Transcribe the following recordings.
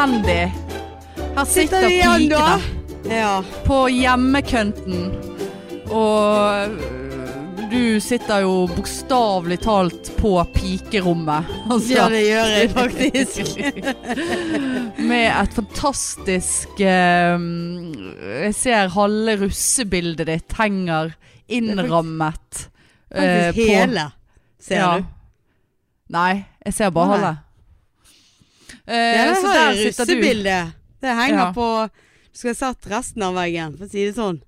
elendig. Her sitter vi igjen, pikene Ja. på hjemmekønten. Og øh, du sitter jo bokstavelig talt på pikerommet. Altså, ja, det gjør jeg faktisk. med et fantastisk eh, Jeg ser halve russebildet ditt henger innrammet. eh, på, hele, ser ja. du. Nei, jeg ser bare halve. Eh, Ja, så det der sitter du. Det henger Ja. på Du skulle sett resten av veggen, for å si det sånn.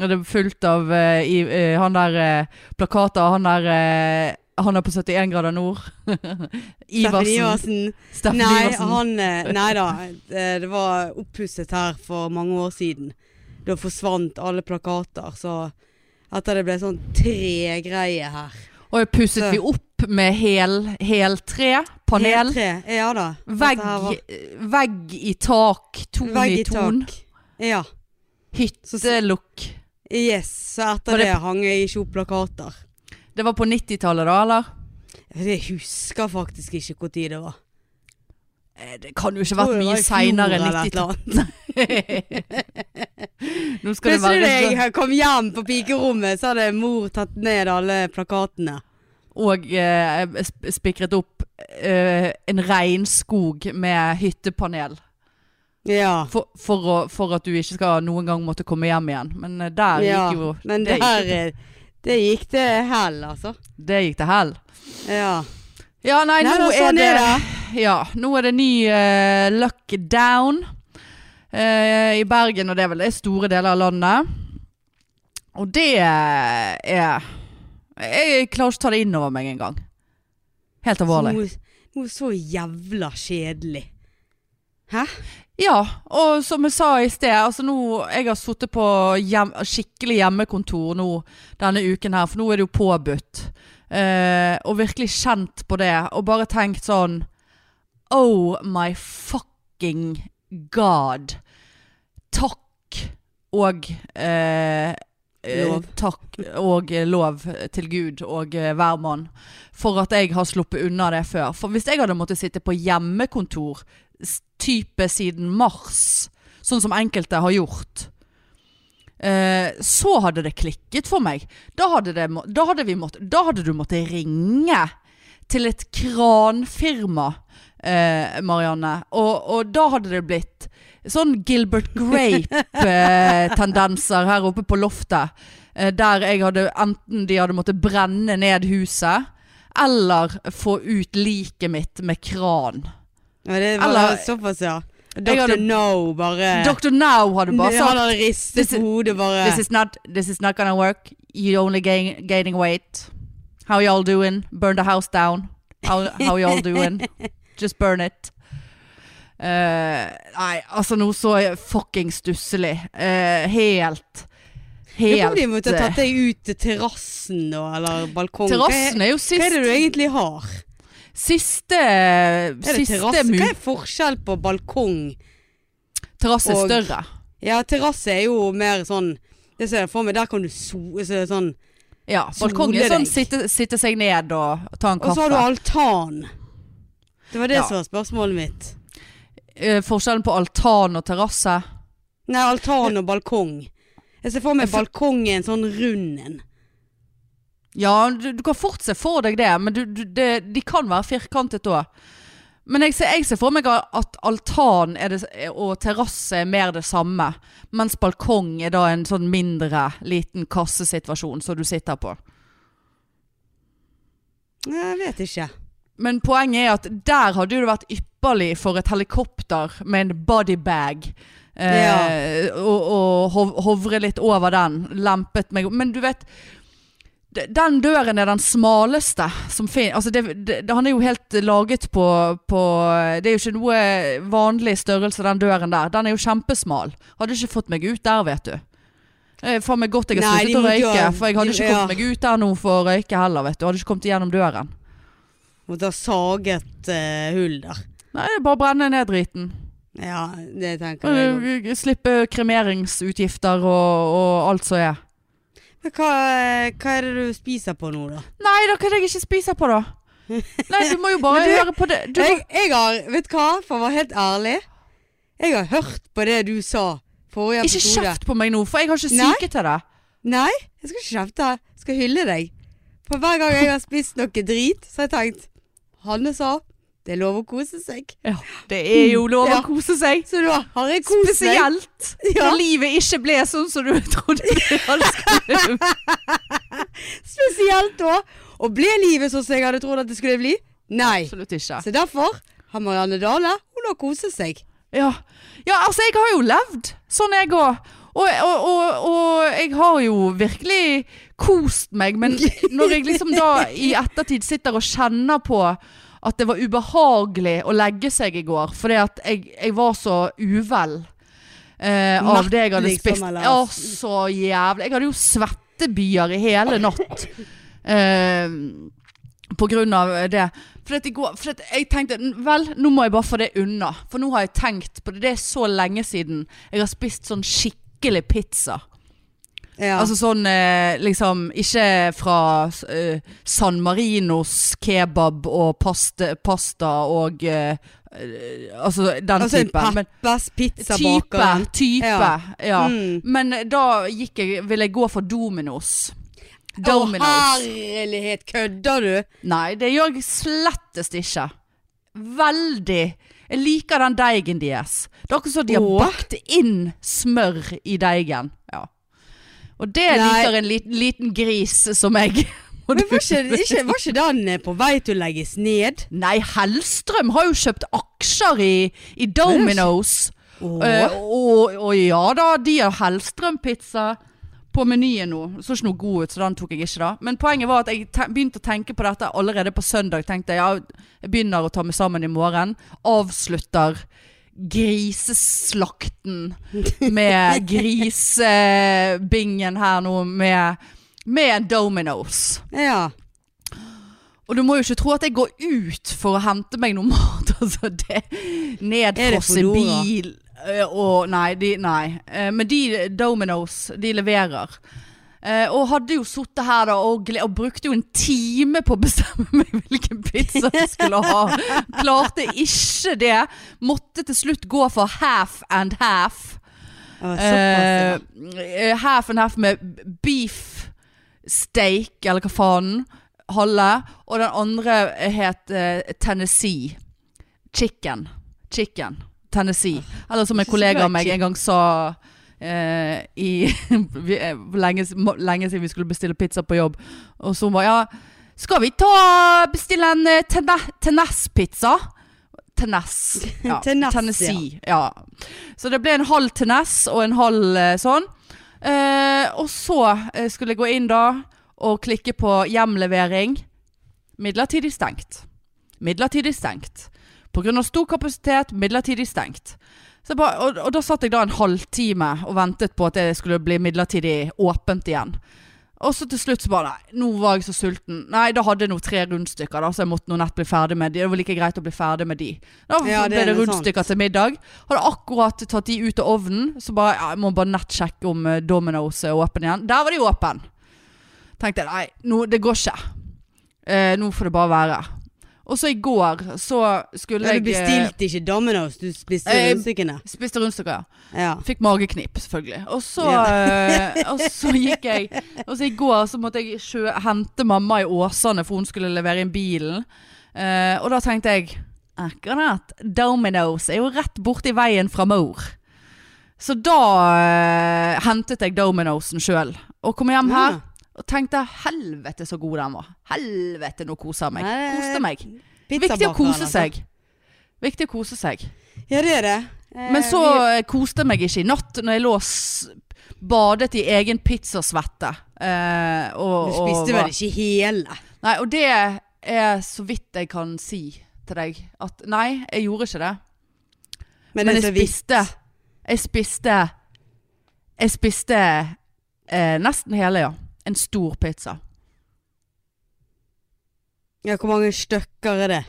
Og det er fullt av uh, i, uh, han der uh, plakater. Han der Han er på 71 grader nord. Iversen. Iversen. Steffen Nei, Iversen. han Nei da. Det det var oppusset her for mange år siden. Da forsvant alle plakater, så etter det ble sånn tregreie her. Og jeg pusset Så- vi opp med hel, heltre. Panel. Helt tre. Ja da. Vegg, var- vegg i tak. Ton Vegg i i ton. tak. Ja. Hyttelukk. Yes. Så etter det- det hang jeg ikke opp plakater. Det var på 90-tallet da, eller? Jeg husker faktisk ikke tid det var. Eh, Det kan jo ikke ha vært mye seinere enn 90-tallet. eller Nå skal Plutselig da jeg kom hjem på pikerommet, så hadde mor tatt ned alle plakatene. Og eh, spikret opp eh, en regnskog med hyttepanel. Ja. For, for, å, for at du ikke skal noen gang måtte komme hjem igjen. Men eh, der ja. gikk jo Men det der gikk, eh, Det gikk til hell, altså. det gikk til hell. Ja. Ja, nei, Nei, nå da, er sånn det det. Ja, nå er det ny uh, lockdown uh, i Bergen, og det er vel det store deler av landet. Og det er Jeg klarer ikke å ta det inn over meg engang. Helt alvorlig. Noe, noe så jævla kjedelig. Hæ? Ja, og som jeg sa i sted, altså nå Jeg har sittet på hjem, skikkelig hjemmekontor nå denne uken her, for nå er det jo påbudt. Eh, og virkelig kjent på det, og bare tenkt sånn Oh my fucking god. Takk og eh, eh, Lov. Takk og eh, lov til Gud og eh, hvermann for at jeg har sluppet unna det før. For hvis jeg hadde måttet sitte på hjemmekontor type siden mars, sånn som enkelte har gjort, eh, så hadde det klikket for meg. Da hadde, det, da hadde, vi mått, da hadde du måttet ringe til et kranfirma, eh, Marianne. Og, og da hadde det blitt sånn Gilbert Grape-tendenser her oppe på loftet. Eh, der jeg hadde enten de hadde måttet brenne ned huset, eller få ut liket mitt med kran. Ja, det var Eller- såpass, ja. Dr. hadde- No bare Dr. Now hadde bare Han sagt hadde ristet på hodet bare This is not this is not gonna work. You only gain, gaining weight. How y'all doing? Burn the house down. How, how y'all doing? Just burn it. Eh, nei, altså noe så fucking stusslig. Uh, helt Jeg Helt tror de måtte eh, tatt deg ut til terrassen eller balkong. Terrassen er jo er, hva er det du egentlig har? siste Er det Siste. Hva er forskjell på balkong? Terrasse er større. Ja, terrasse er jo mer sånn Det ser jeg for meg, der kan du so, så, sånn Ja, balkong er sånn sitte, sitte seg ned og ta en kaffe. Og så har du altan. Det var det Ja. som var spørsmålet mitt. Eh, forskjellen på altan og terrasse. Nei, altan og balkong. Jeg ser for meg Jeg for- balkong er en sånn rund en. Ja, du, du kan fort se for deg det, men du, du, det, de kan være firkantet òg. Men jeg ser, jeg ser for meg at altan det, og terrasse er mer det samme. Mens balkong er da en sånn mindre, liten kassesituasjon som du sitter på. Jeg vet ikke. Men poenget er at der hadde det vært ypperlig for et helikopter med en bodybag. Eh, og, og hov, hovre litt over den. Lempet meg Men du vet Den døren er den smaleste som finnes. Altså det, det, han er jo helt laget på, på Det er jo ikke noe vanlig størrelse, den døren der. Den er jo kjempesmal. Hadde ikke fått meg ut der, vet du. Er faen meg godt jeg har sluttet å røyke, for jeg hadde ikke kommet meg ut der nå for å røyke heller, vet du. Hadde ikke kommet igjennom døren. Måtte ha saget eh, hull der. Nei, bare brenne ned driten. Ja, det tenker jeg. Uh, Slippe kremeringsutgifter og, og alt som er. Men hva, hva er det du spiser på nå, da? Nei, da kan jeg ikke spise på, da. Nei, du må jo bare du- høre på det. Du Jeg, jeg har Vet du hva, for å være helt ærlig. Jeg har hørt på det du sa forrige Ikke kjeft på meg nå, for jeg har ikke Nei. syke til det. Nei, jeg skal ikke kjefte. Jeg skal hylle deg. For hver gang jeg har spist noe drit, så har jeg tenkt Hanne sa det er lov å kose seg. Ja, det er jo lov Ja. å kose seg. Så da har jeg kost meg. Spesielt Ja. når livet ikke ble sånn som du trodde det skulle Spesielt da. Og ble livet sånn som jeg hadde trodd at det skulle bli? Nei. Absolutt ikke. Så derfor har Marianne Dale Hun har koset seg. Ja. ja, altså jeg har jo levd sånn jeg òg. Og, og, og, og jeg har jo virkelig kost meg, men når jeg liksom da i ettertid sitter og kjenner på at det var ubehagelig å legge seg i går, fordi at jeg, jeg var så uvel eh, av det jeg hadde liksom, spist. eller? Ja, så jævlig. Jeg hadde jo svettebyer i hele natt. Eh, på grunn av det. For, går, for jeg tenkte Vel, nå må jeg bare få det unna. For nå har jeg tenkt på det. Det er så lenge siden jeg har spist sånn skikkelig pizza. Ja. Altså sånn eh, liksom Ikke fra eh, San Marinos kebab og pasta, pasta og eh, Altså den altså en typen. Men Peppers type. Type. Ja. Ja. Mm. Men da gikk jeg, ville jeg gå for Dominos. Å herlighet, kødder du? Nei, det gjør jeg slettest ikke. Veldig. Jeg liker den deigen deres. Det er akkurat som de har bakt inn smør i deigen. Ja. Og det Nei. liker en liten, liten gris som meg. Men var ikke, ikke, var ikke den eh, på vei til å legges ned? Nei, Hellstrøm har jo kjøpt aksjer i, i Dominos. Oh. Uh, og, og ja da, de har Hellstrøm-pizza på menyen nå. Så ikke noe god ut, så den tok jeg ikke da. Men poenget var at jeg te begynte å tenke på dette allerede på søndag. Tenkte jeg, ja, jeg begynner å ta meg sammen i morgen. Avslutter griseslakten med grisebingen her nå med, med en Dominos. Ja. Og du må jo ikke tro at jeg går ut for å hente meg noe mat. Altså, det Nedfrosset Foodora? bil øh, og Nei, de, nei. Eh, Men de Dominos, de leverer. Eh, og hadde jo sittet her da og, og brukte jo en time på å bestemme meg hvilken pizza jeg skulle ha. Klarte ikke det. Måtte til slutt gå for half and half. Eh, half and half med beef steak, eller hva faen. Halve. Og den andre het eh, Tennessee. Chicken. Chicken. Tennessee. Eller som en kollega av meg en gang sa eh, i eh, lenge, lenge siden vi skulle bestille pizza på jobb. Og så hun bare Ja, skal vi ta bestille en eh, Tenness-pizza? Teness. Ja, Tenness, Tennessee. Ja. Så det ble en halv Teness og en halv eh, sånn. Eh, og så skulle jeg gå inn da og klikke på hjemlevering. Midlertidig stengt. Midlertidig stengt. Pga. stor kapasitet, midlertidig stengt. Så bare, og, og da satt jeg da en halvtime og ventet på at det skulle bli midlertidig åpent igjen. Og så til slutt så bare Nei, nå var jeg så sulten. Nei, da hadde jeg nå tre rundstykker, da, så jeg måtte nå nett bli ferdig med de. Det var like greit å bli ferdig med de. Da Ja, ble det rundstykker rundstykker til middag. Hadde akkurat tatt de ut av ovnen, så bare ja, jeg må bare nettsjekke om eh, Domino's er åpen igjen. Der var de åpen. Tenkte jeg nei, nå, det går ikke. Eh, nå får det bare være. Og så i går så skulle jeg du eh, bestilte ikke Domino's, du spiste Eh, rundstykkene. Spiste rundstykker, ja. Ja. Fikk mageknip, selvfølgelig. Og så, Ja. eh, og så gikk jeg Og så i går så måtte jeg sjø, hente mamma i Åsane, for hun skulle levere inn bilen. Eh, og da tenkte jeg Akkurat. Domino's er jo rett borti veien fra mor. Så da eh, hentet jeg Domino'sen sjøl. Og kom hjem her Ja. Og tenkte helvete så god den var. Helvete, nå koser jeg meg. Koste meg. Viktig å kose altså. seg. Viktig å kose seg. Ja, det er det. Eh, Men så vi- eh, koste jeg meg ikke i natt når jeg lå og badet i egen pizzasvette. Eh, og, Du spiste vel ikke hele? Nei, og det er så vidt jeg kan si til deg. At nei, jeg gjorde ikke det. Men, Men jeg spiste Jeg spiste Jeg spiste eh, nesten hele, ja. En stor pizza. Ja, hvor mange stykker er det?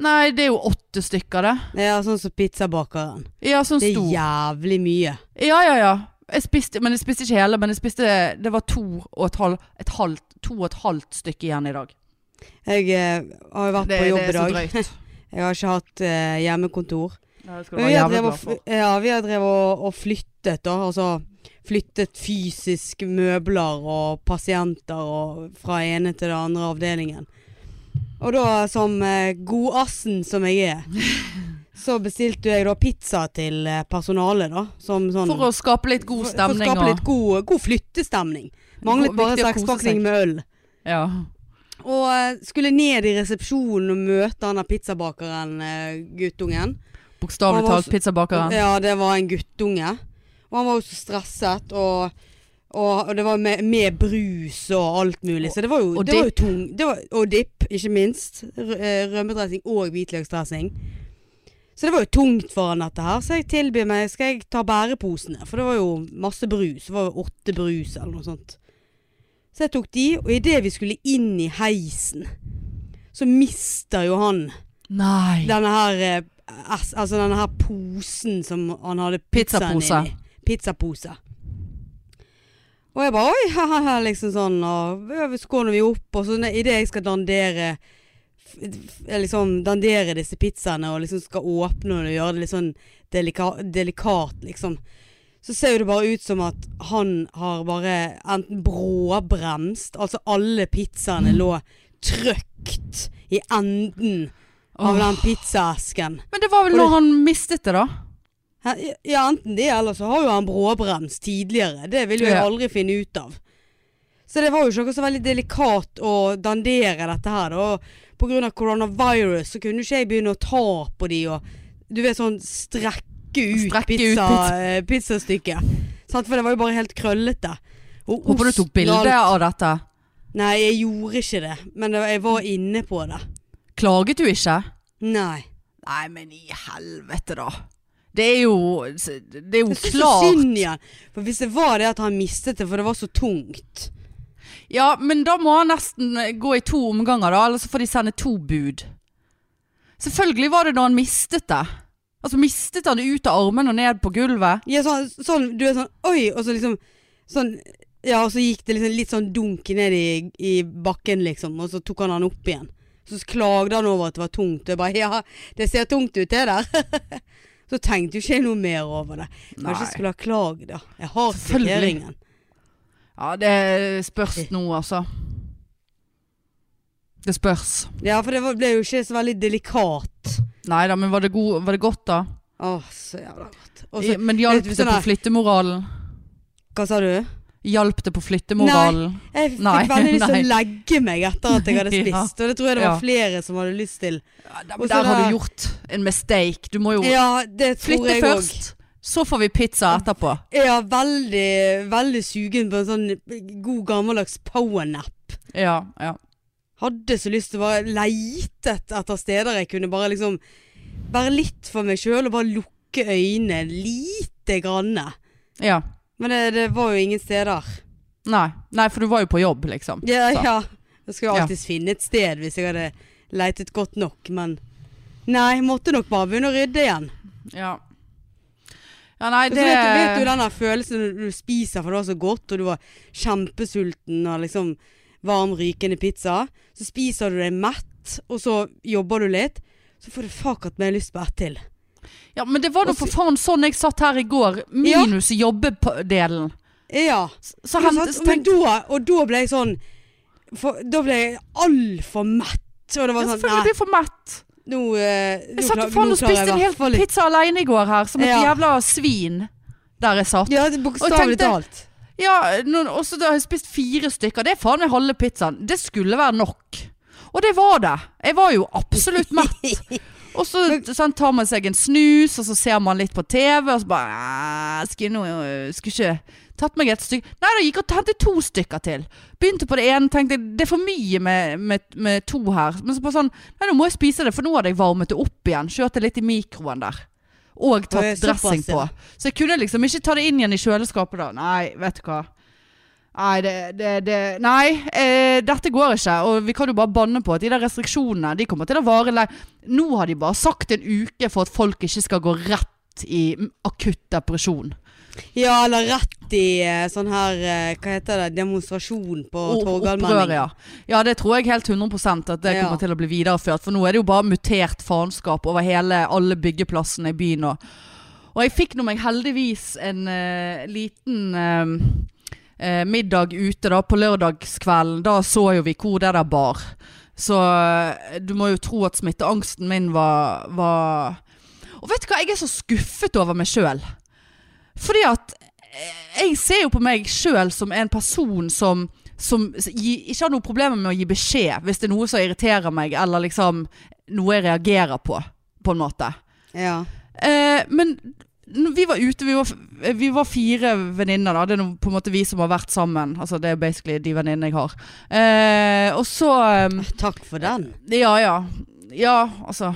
Nei, det er jo åtte stykker, det. Er sånn som pizzabakeren. Ja, sånn Det er stor. jævlig mye. Ja, ja, ja. Jeg spiste, men jeg spiste ikke hele. Men jeg spiste Det var to og et halvt, et halvt, to og et halvt stykke igjen i dag. Jeg eh, har jo vært Det, på det er så drøyt. Jeg har ikke hatt eh, hjemmekontor. Ja, det skal du være jævlig glad for. ja, vi har drevet og, og flyttet, da. Altså flyttet fysisk møbler og pasienter og fra ene til den andre avdelingen. Og da, som eh, godassen som jeg er, så bestilte jeg da pizza til eh, personalet, da. Som sånn For å skape litt god stemning For å skape litt god, god flyttestemning. Manglet bare sekspakning med øl. Ja. Og eh, skulle ned i resepsjonen og møte han der pizzabakeren, eh, guttungen. Bokstavelig talt pizzabakeren. Ja, det var en guttunge. Og han var jo så stresset, og, og, og det var med, med brus og alt mulig. Så det var jo, Og det var jo tung. Det var, og dipp, ikke minst. Eh, rømmedressing og hvitløksdressing. Så det var jo tungt for han dette her. Så jeg tilbyr meg Skal jeg ta bæreposene? For det var jo masse brus. Det var jo åtte brus eller noe sånt. Så jeg tok de, og idet vi skulle inn i heisen, så mister jo han Nei. denne her eh, Altså denne her posen som han hadde pizzaen Pizzapose. inni. Pizzapose. Og jeg bare oi, haha, liksom sånn. Og skåler vi opp, og så idet jeg skal dandere liksom dandere disse pizzaene og liksom skal åpne og gjøre det litt sånn delika delikat, liksom. Så ser det bare ut som at han har bare enten bråbremst Altså alle pizzaene lå trøkt i enden av oh. den pizzaesken. Men det var vel når han mistet det, da? Ja, enten det, eller så har jo han bråbrems tidligere. Det vil jo jeg aldri finne ut av. Så det var jo ikke noe så veldig delikat å dandere dette her. da. På grunn av coronavirus så kunne ikke jeg begynne å ta på de og Du vet sånn strekke ut Strekke ut pizza, pizza. eh, pizzastykket. Sant? For det var jo bare helt krøllete. Og Håper du tok bilde av dette. Nei, jeg gjorde ikke det. Men jeg var inne på det. Klaget du ikke? Nei. Nei, men i helvete, da. Det er jo Det er jo Jeg syns så synd igjen. For hvis det var det at han mistet det, for det var så tungt Ja, men da må han nesten gå i to omganger, da. Eller så får de sende to bud. Selvfølgelig var det da han mistet det. Altså mistet han det ut av armen og ned på gulvet. Ja, sånn, sånn, du er sånn Oi! Og så liksom Sånn Ja, og så gikk det liksom litt sånn dunk ned i, i bakken, liksom. Og så tok han han opp igjen. Så klagde han over at det var tungt. Og jeg bare Ja, det ser tungt ut, det der. så tenkte jo ikke jeg noe mer over det. Kanskje jeg skulle ha klagd, da. Jeg har kvitteringen. Ja, det spørs nå, altså. Det spørs. Ja, for det ble jo ikke så veldig delikat. Nei da, men var det, god, var det godt, da? Å, så jævla godt. Også, men hjalp det sånn på flyttemoralen? hva sa du? Hjalp det på flyttemoralen? Jeg fikk Nei, veldig lyst til å legge meg etter at jeg hadde Ja. spist. Og det tror jeg det var Ja. flere som hadde lyst til. Ja, der, der har du gjort en mistake. Du må jo Ja, det tror flytte først. Så får vi pizza etterpå. Er veldig, veldig sugen på en sånn god gammeldags powernap. Ja, ja. Hadde så lyst til å bare leitet etter steder jeg kunne bare liksom være litt for meg sjøl og bare lukke øynene lite grann. ja. Men det, det var jo ingen steder. Nei. Nei, for du var jo på jobb, liksom. Ja, Så. ja. Jeg skulle jo Ja. finne et sted hvis jeg hadde leitet godt nok, men Nei, måtte nok bare begynne å rydde igjen. Ja. Ja, nei, det så vet, du, vet du den følelsen når du spiser for det var så godt, og du var kjempesulten og liksom varm, rykende pizza. Så spiser du deg mett, og så jobber du litt. Så får du fakat meg lyst på ett til. Ja, men det var da for faen sånn jeg satt her i går, minus jobbedelen. Ja. Så hent, sant? Men da, og da ble jeg sånn for, Da ble jeg altfor mett. Og det var ja, sånn Selvfølgelig Nei, blir for mett. nå, eh, Jeg satt faen og spiste en hel pizza alene i går her, som et Ja. jævla svin. Der jeg satt. Ja, bokstavelig talt. Ja, og så har jeg spist fire stykker. Det er faen meg halve pizzaen. Det skulle være nok. Og det var det. Jeg var jo absolutt mett. Og så sånn, tar man seg en snus, og så ser man litt på TV, og så bare Skulle nå Skulle ikke tatt meg et stykke Nei, da gikk og hentet to stykker til. Begynte på det ene, tenkte det er for mye med, med, med to her. Men så bare sånn Nei, nå må jeg spise det, for nå hadde jeg varmet det opp igjen. Kjørte litt i mikroen der. Og tatt dressing på. Så jeg kunne liksom ikke ta det inn igjen i kjøleskapet da. Nei, vet du hva. Nei, det, det, det Nei, eh, dette går ikke. Og vi kan jo bare banne på at de der restriksjonene De kommer til å vare lenge. Nå har de bare sagt en uke for at folk ikke skal gå rett i akutt depresjon. Ja, eller rett i eh, sånn her eh, Hva heter det? Demonstrasjon på O- Opprør, Torgallmenningen. ja. ja, det tror jeg helt 100% at det Ja. kommer til å bli videreført. For nå er det jo bare mutert faenskap over hele, alle byggeplassene i byen. Og, og jeg fikk nå meg heldigvis en uh, liten eh, eh, middag ute da på lørdagskvelden. Da så jo vi hvor det der bar. Så eh, du må jo tro at smitteangsten min var, var Og vet du hva, jeg er så skuffet over meg sjøl. Fordi at eh, jeg ser jo på meg sjøl som en person som som ikke har noen problemer med å gi beskjed hvis det er noe som irriterer meg, eller liksom noe jeg reagerer på, på en måte. Ja. Eh, men vi var ute, vi var, vi var fire venninner, da. Det er på en måte vi som har vært sammen. Altså Det er basically de venninnene jeg har. Eh, og så eh, Takk for den. Ja, ja. Ja, altså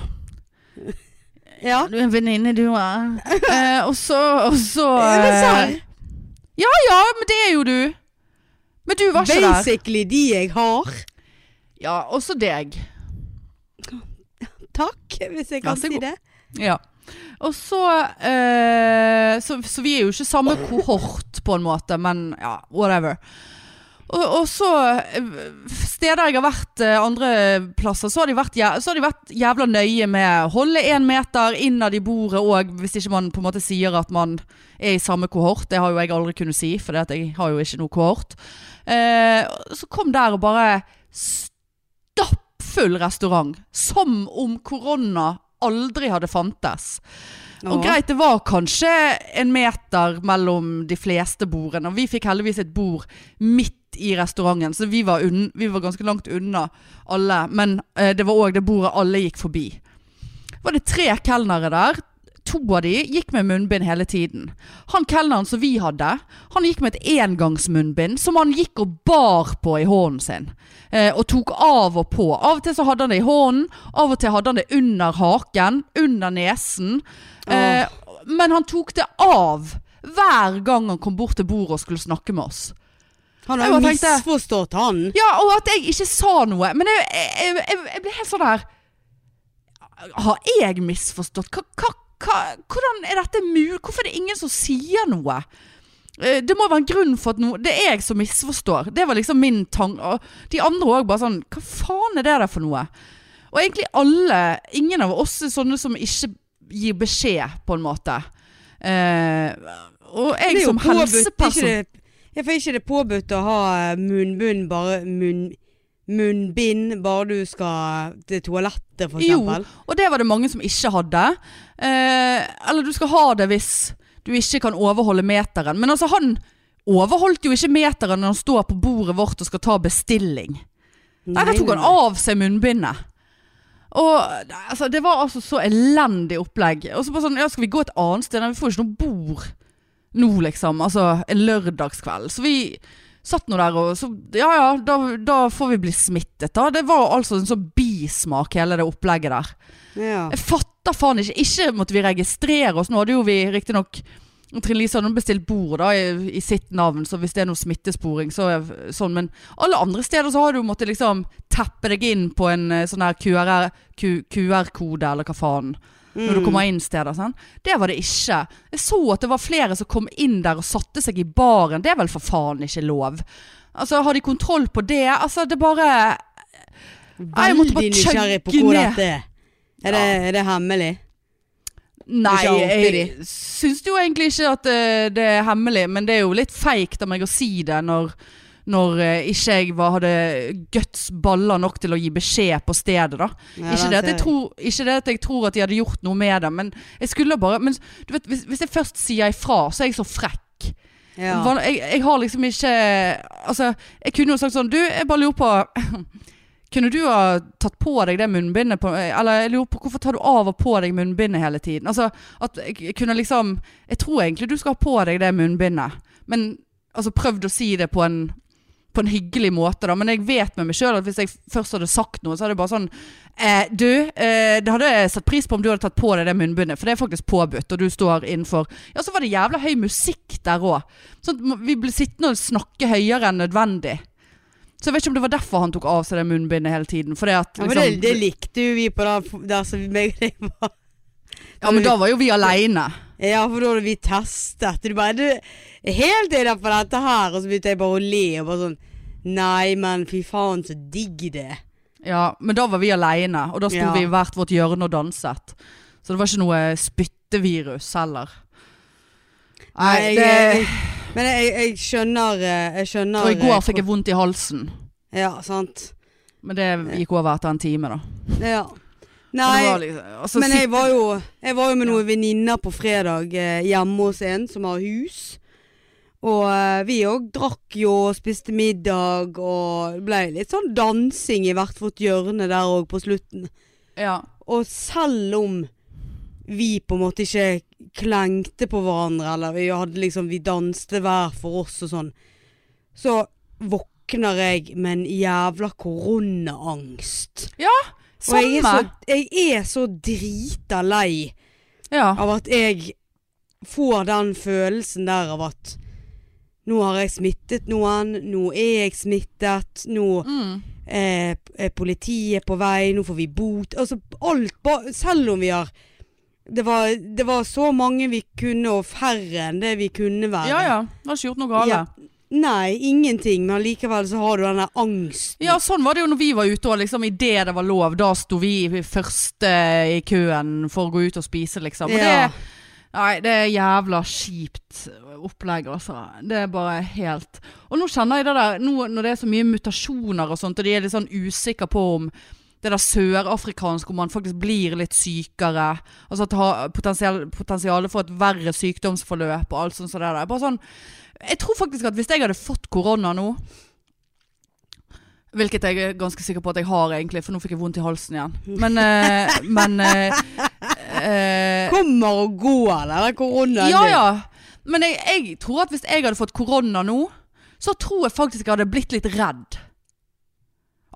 Ja. Du er en venninne, du òg. Eh, og så Og så Ja, eh. Ja ja, men det er jo du. Men du var ikke der. Basically de jeg har. Ja, også deg. Takk, hvis jeg kan si det. Ja. Og så, eh, så Så vi er jo ikke samme kohort, på en måte, men ja, whatever. Og, og så eh, Steder jeg har vært eh, andre plasser, så har, vært, så har de vært jævla nøye med å holde én meter innad i bordet òg, hvis ikke man på en måte sier at man er i samme kohort. Det har jo jeg aldri kunnet si, for jeg har jo ikke noe kohort. Eh, så kom der og bare stappfull restaurant. Som om korona aldri hadde fantes. Og greit, det var kanskje en meter mellom de fleste bordene. Og vi fikk heldigvis et bord midt i restauranten, så vi var, unn, vi var ganske langt unna alle. Men eh, det var òg det bordet alle gikk forbi. Var det tre kelnere der? To av de gikk med munnbind hele tiden. Han kelneren som vi hadde, han gikk med et engangsmunnbind som han gikk og bar på i hånden sin. Eh, og tok av og på. Av og til så hadde han det i hånden, av og til hadde han det under haken, under nesen. Eh, men han tok det av hver gang han kom bort til bordet og skulle snakke med oss. Han har jo misforstått han. Ja, og at jeg ikke sa noe. Men jeg, jeg, jeg, jeg ble helt sånn her Har jeg misforstått? Hva, hva, hva, hvordan er dette mulig? Hvorfor er det ingen som sier noe? Eh, Det må være en grunn for at noe Det er jeg som misforstår. Det var liksom min tanke. De andre òg bare sånn Hva faen er det der for noe? Og egentlig alle Ingen av oss er sånne som ikke gir beskjed, på en måte. Eh, og jeg som påbudt, helseperson Ikke det, Jeg for ikke det påbudt å ha munnbind bare munn, Munnbind bare du skal til toalettet, for Jo, og det var det mange som ikke hadde. Eh, eller du skal ha det hvis du ikke kan overholde meteren. Men altså, han overholdt jo ikke meteren når han står på bordet vårt og skal ta bestilling. Nei, da tok han av seg munnbindet. Og altså, Det var altså så elendig opplegg. Og så bare sånn, ja, Skal vi gå et annet sted? Nei, vi får jo ikke noe bord nå, liksom. Altså en lørdagskveld. Så vi satt nå der og så Ja ja, da, da får vi bli smittet, da. Det var altså en sånn bismak, hele det opplegget der. Ja. Jeg fatter faen ikke. Ikke måtte vi registrere oss. Nå hadde jo vi riktignok Trine Lise hadde bestilt bord da, i, i sitt navn, så hvis det er noe smittesporing, så er sånn. Men alle andre steder så har du måttet liksom teppe deg inn på en eh, sånn her QR-kode, QR-kode, eller hva faen. Når du Mm. kommer inn steder. Sånn. Det var det ikke. Jeg så at det var flere som kom inn der og satte seg i baren. Det er vel for faen ikke lov. Altså, Har de kontroll på det? Altså, det bare jeg måtte bare Veldig nysgjerrig på hvor ned. dette er. Er det, er det hemmelig? Nei, jeg syns jo egentlig ikke at det, det er hemmelig, men det er jo litt feigt av meg å si det når, når eh, ikke jeg var, hadde guts baller nok til å gi beskjed på stedet, da. Ja, ikke, det at jeg tror, ikke det at jeg tror at de hadde gjort noe med det, men jeg skulle bare Men du vet, hvis, hvis jeg først sier ifra, så er jeg så frekk. ja. Jeg, jeg har liksom ikke Altså, jeg kunne jo sagt sånn Du, jeg bare lurer på Kunne du ha tatt på deg det munnbindet på Eller jeg lurer på hvorfor tar du av og på deg munnbindet hele tiden? Altså, at jeg kunne liksom Jeg tror egentlig du skal ha på deg det munnbindet. Men altså prøvd å si det på en på en hyggelig måte, da. Men jeg vet med meg sjøl at hvis jeg først hadde sagt noe, så hadde jeg bare sånn eh, Du, eh, det hadde jeg satt pris på om du hadde tatt på deg det munnbindet, for det er faktisk påbudt, og du står innenfor Ja, så var det jævla høy musikk der òg. Sånn at vi ble sittende og snakke høyere enn nødvendig. Så jeg vet ikke om det var derfor han tok av seg det munnbindet hele tiden. At, Ja, men liksom, det, det likte jo vi på da, der som meg og deg var. ja, men da var jo vi aleine. Ja, for da hadde vi testet. Du bare Du er helt inne på dette her. Og så begynte jeg bare å le. Og bare sånn Nei, men fy faen, så digg det er. Ja, men da var vi aleine, og da sto Ja. vi i hvert vårt hjørne og danset. Så det var ikke noe spyttevirus heller. Nei, Nei, det jeg, Men jeg, jeg skjønner eh, Jeg skjønner Og i går eh, fikk jeg vondt i halsen. Ja, sant. Men det gikk over etter en time, da. Ja. Nei, liksom, altså, men jeg var jo Jeg var jo med noen venninner på fredag eh, hjemme hos en som har hus. Og eh, vi òg drakk jo og spiste middag, og det ble litt sånn dansing i hvert vårt hjørne der òg på slutten. ja. Og selv om vi på en måte ikke klengte på hverandre, eller vi hadde liksom Vi danste hver for oss og sånn, så våkner jeg med en jævla koronaangst. Og jeg er så, jeg er så drita lei Ja. av at jeg får den følelsen der av at nå har jeg smittet noen, nå er jeg smittet, nå Mm. eh, er politiet på vei, nå får vi bot. Altså alt, selv om vi har det var, det var så mange vi kunne, og færre enn det vi kunne være. ja ja. Det har ikke gjort noe galt. Ja. Nei, ingenting, men likevel så har du denne angsten. Ja, sånn var det jo når vi var ute og liksom idet det var lov, da sto vi første i køen for å gå ut og spise, liksom. Og Ja. det, nei, det er jævla kjipt opplegg, altså. Det er bare helt Og nå kjenner jeg det der, nå når det er så mye mutasjoner og sånt, og de er litt sånn usikre på om det der sørafrikanske, om man faktisk blir litt sykere. Altså at det har potensial, potensialet for et verre sykdomsforløp og alt sånt som det der. Bare sånn Jeg tror faktisk at hvis jeg hadde fått korona nå Hvilket jeg er ganske sikker på at jeg har, egentlig, for nå fikk jeg vondt i halsen igjen. Men, uh, men uh, uh, Kommer og går, eller? koronaen. Ja din. ja. Men jeg, jeg tror at hvis jeg hadde fått korona nå, så tror jeg faktisk jeg hadde blitt litt redd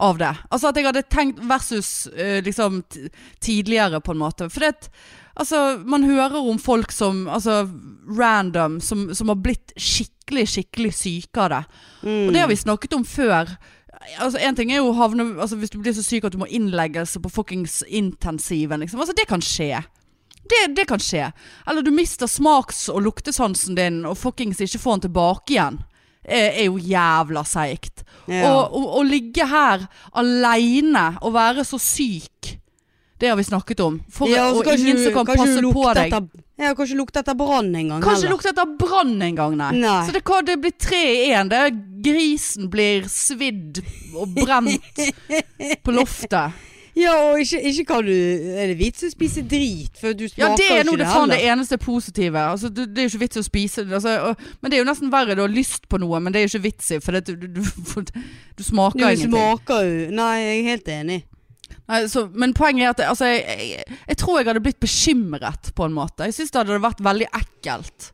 av det. Altså at jeg hadde tenkt versus liksom tidligere, på en måte. For det, altså, man hører om folk som altså, random, som, som har blitt skikkelig, skikkelig syke av det. Mm. Og det har vi snakket om før. Altså, en ting er jo havne altså, Hvis du blir så syk at du må innleggelse på fuckings intensiven. Liksom. Altså, det kan skje. Det, det kan skje. Eller du mister smaks- og luktesansen din og fuckings ikke får den tilbake igjen. Er, er jo jævla seigt. Ja. Og å ligge her aleine og være så syk, det har vi snakket om. For, Ja, og kanskje ingen du- som kan passe på deg. Etter, ja, kanskje lukte etter brann en gang. Kanskje heller. lukter etter brann en gang, nei. Nei. Så det, det blir tre i én. Grisen blir svidd og brent på loftet. Ja, og ikke, ikke kan du Er det vits å spise drit? For du smaker Ja, det er nå det faen det eneste positive. Altså, det, det er jo ikke vits å spise. Altså, og, men det er jo nesten verre. Du har lyst på noe, men det er jo ikke vits i. For det, du, du, du, du smaker Du ingenting. smaker jo Nei, jeg er helt enig. Nei, så, men poenget er at altså, jeg, jeg, jeg tror jeg hadde blitt bekymret på en måte. Jeg syns det hadde vært veldig ekkelt.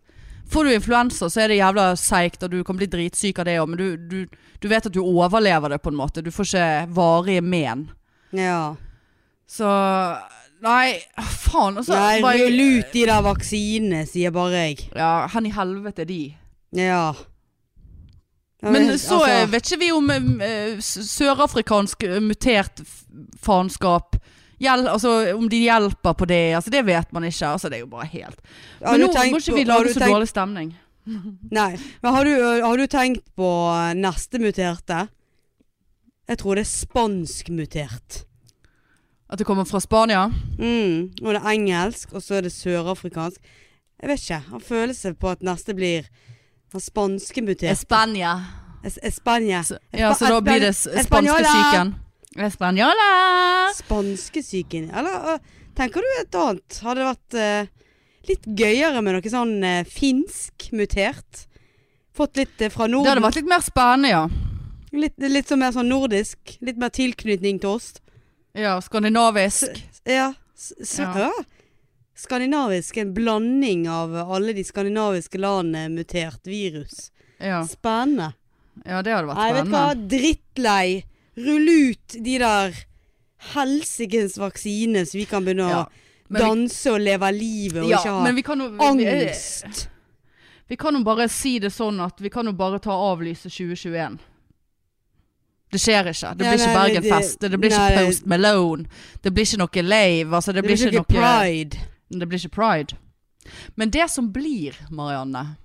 Får du influensa, så er det jævla seigt, og du kan bli dritsyk av det òg, men du, du, du vet at du overlever det på en måte. Du får ikke varige men. Ja. Så Nei, faen. Altså, Nei, bare- lut ut de der vaksinene, sier bare jeg. Ja, hen i helvete de? Ja. Men så altså, eh, vet ikke vi om s- sørafrikansk mutert faenskap Hjel, altså, Om de hjelper på det, altså, det vet man ikke. Altså, det er jo bare helt Men nå må ikke vi lage så tenkt- dårlig stemning. Nei. Men har du, har du tenkt på neste muterte? Jeg tror det er spanskmutert. At det kommer fra Spania? Mm. Og det er engelsk, og så er det sørafrikansk. Jeg vet ikke. Har følelse på at neste blir den spanske muterte. Spania. Es Espania. Så, ja, så da blir det spanskesyken. Espanjola! Spanskesyken. Eller tenker du et annet? Hadde det vært øh, litt gøyere med noe sånn øh, finsk mutert? Fått litt øh, fra Det hadde vært litt mer spennende, ja. Litt, litt sånn mer sånn nordisk. Litt mer tilknytning til oss. Ja, skandinavisk. Ja. S s Ja. Skandinavisk. En blanding av alle de skandinaviske landene mutert virus. Ja. Spennende. ja, det hadde vært spennende. Nei, vet du hva. Drittlei. Rull ut de der helsikens vaksine, så vi kan begynne Ja, å danse vi- og leve livet og Ja, ikke men ha vi kan jo angst. vi kan jo bare si det sånn at vi kan jo bare ta avlyse 2021. Det skjer ikke. Det blir blir ikke Bergenfest. Det, det blir nei, ikke Post Malone. Det blir ikke noe lave. Altså, det, Det blir ikke noe pride. Det blir ikke Pride. Men det som blir, Marianne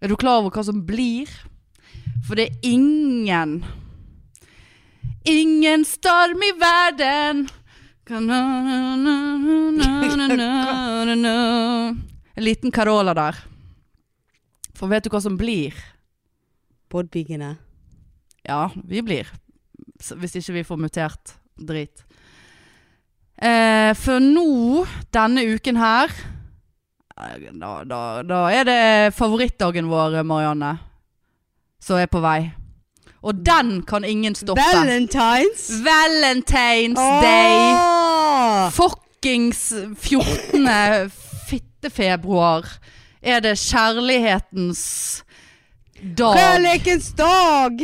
Er du klar over hva som blir? For det er ingen Ingen storm i verden En liten Carola der. For vet du hva som blir? Podpikene. Ja, vi blir. Hvis ikke vi får mutert drit. Eh, for nå, denne uken her eh, da, da, da er det favorittdagen vår, Marianne, som er på vei. Og den kan ingen stoppe. Valentines! Valentine's Day! Fuckings 14. fittefebruar er det kjærlighetens dag. Kjærlighetens dag!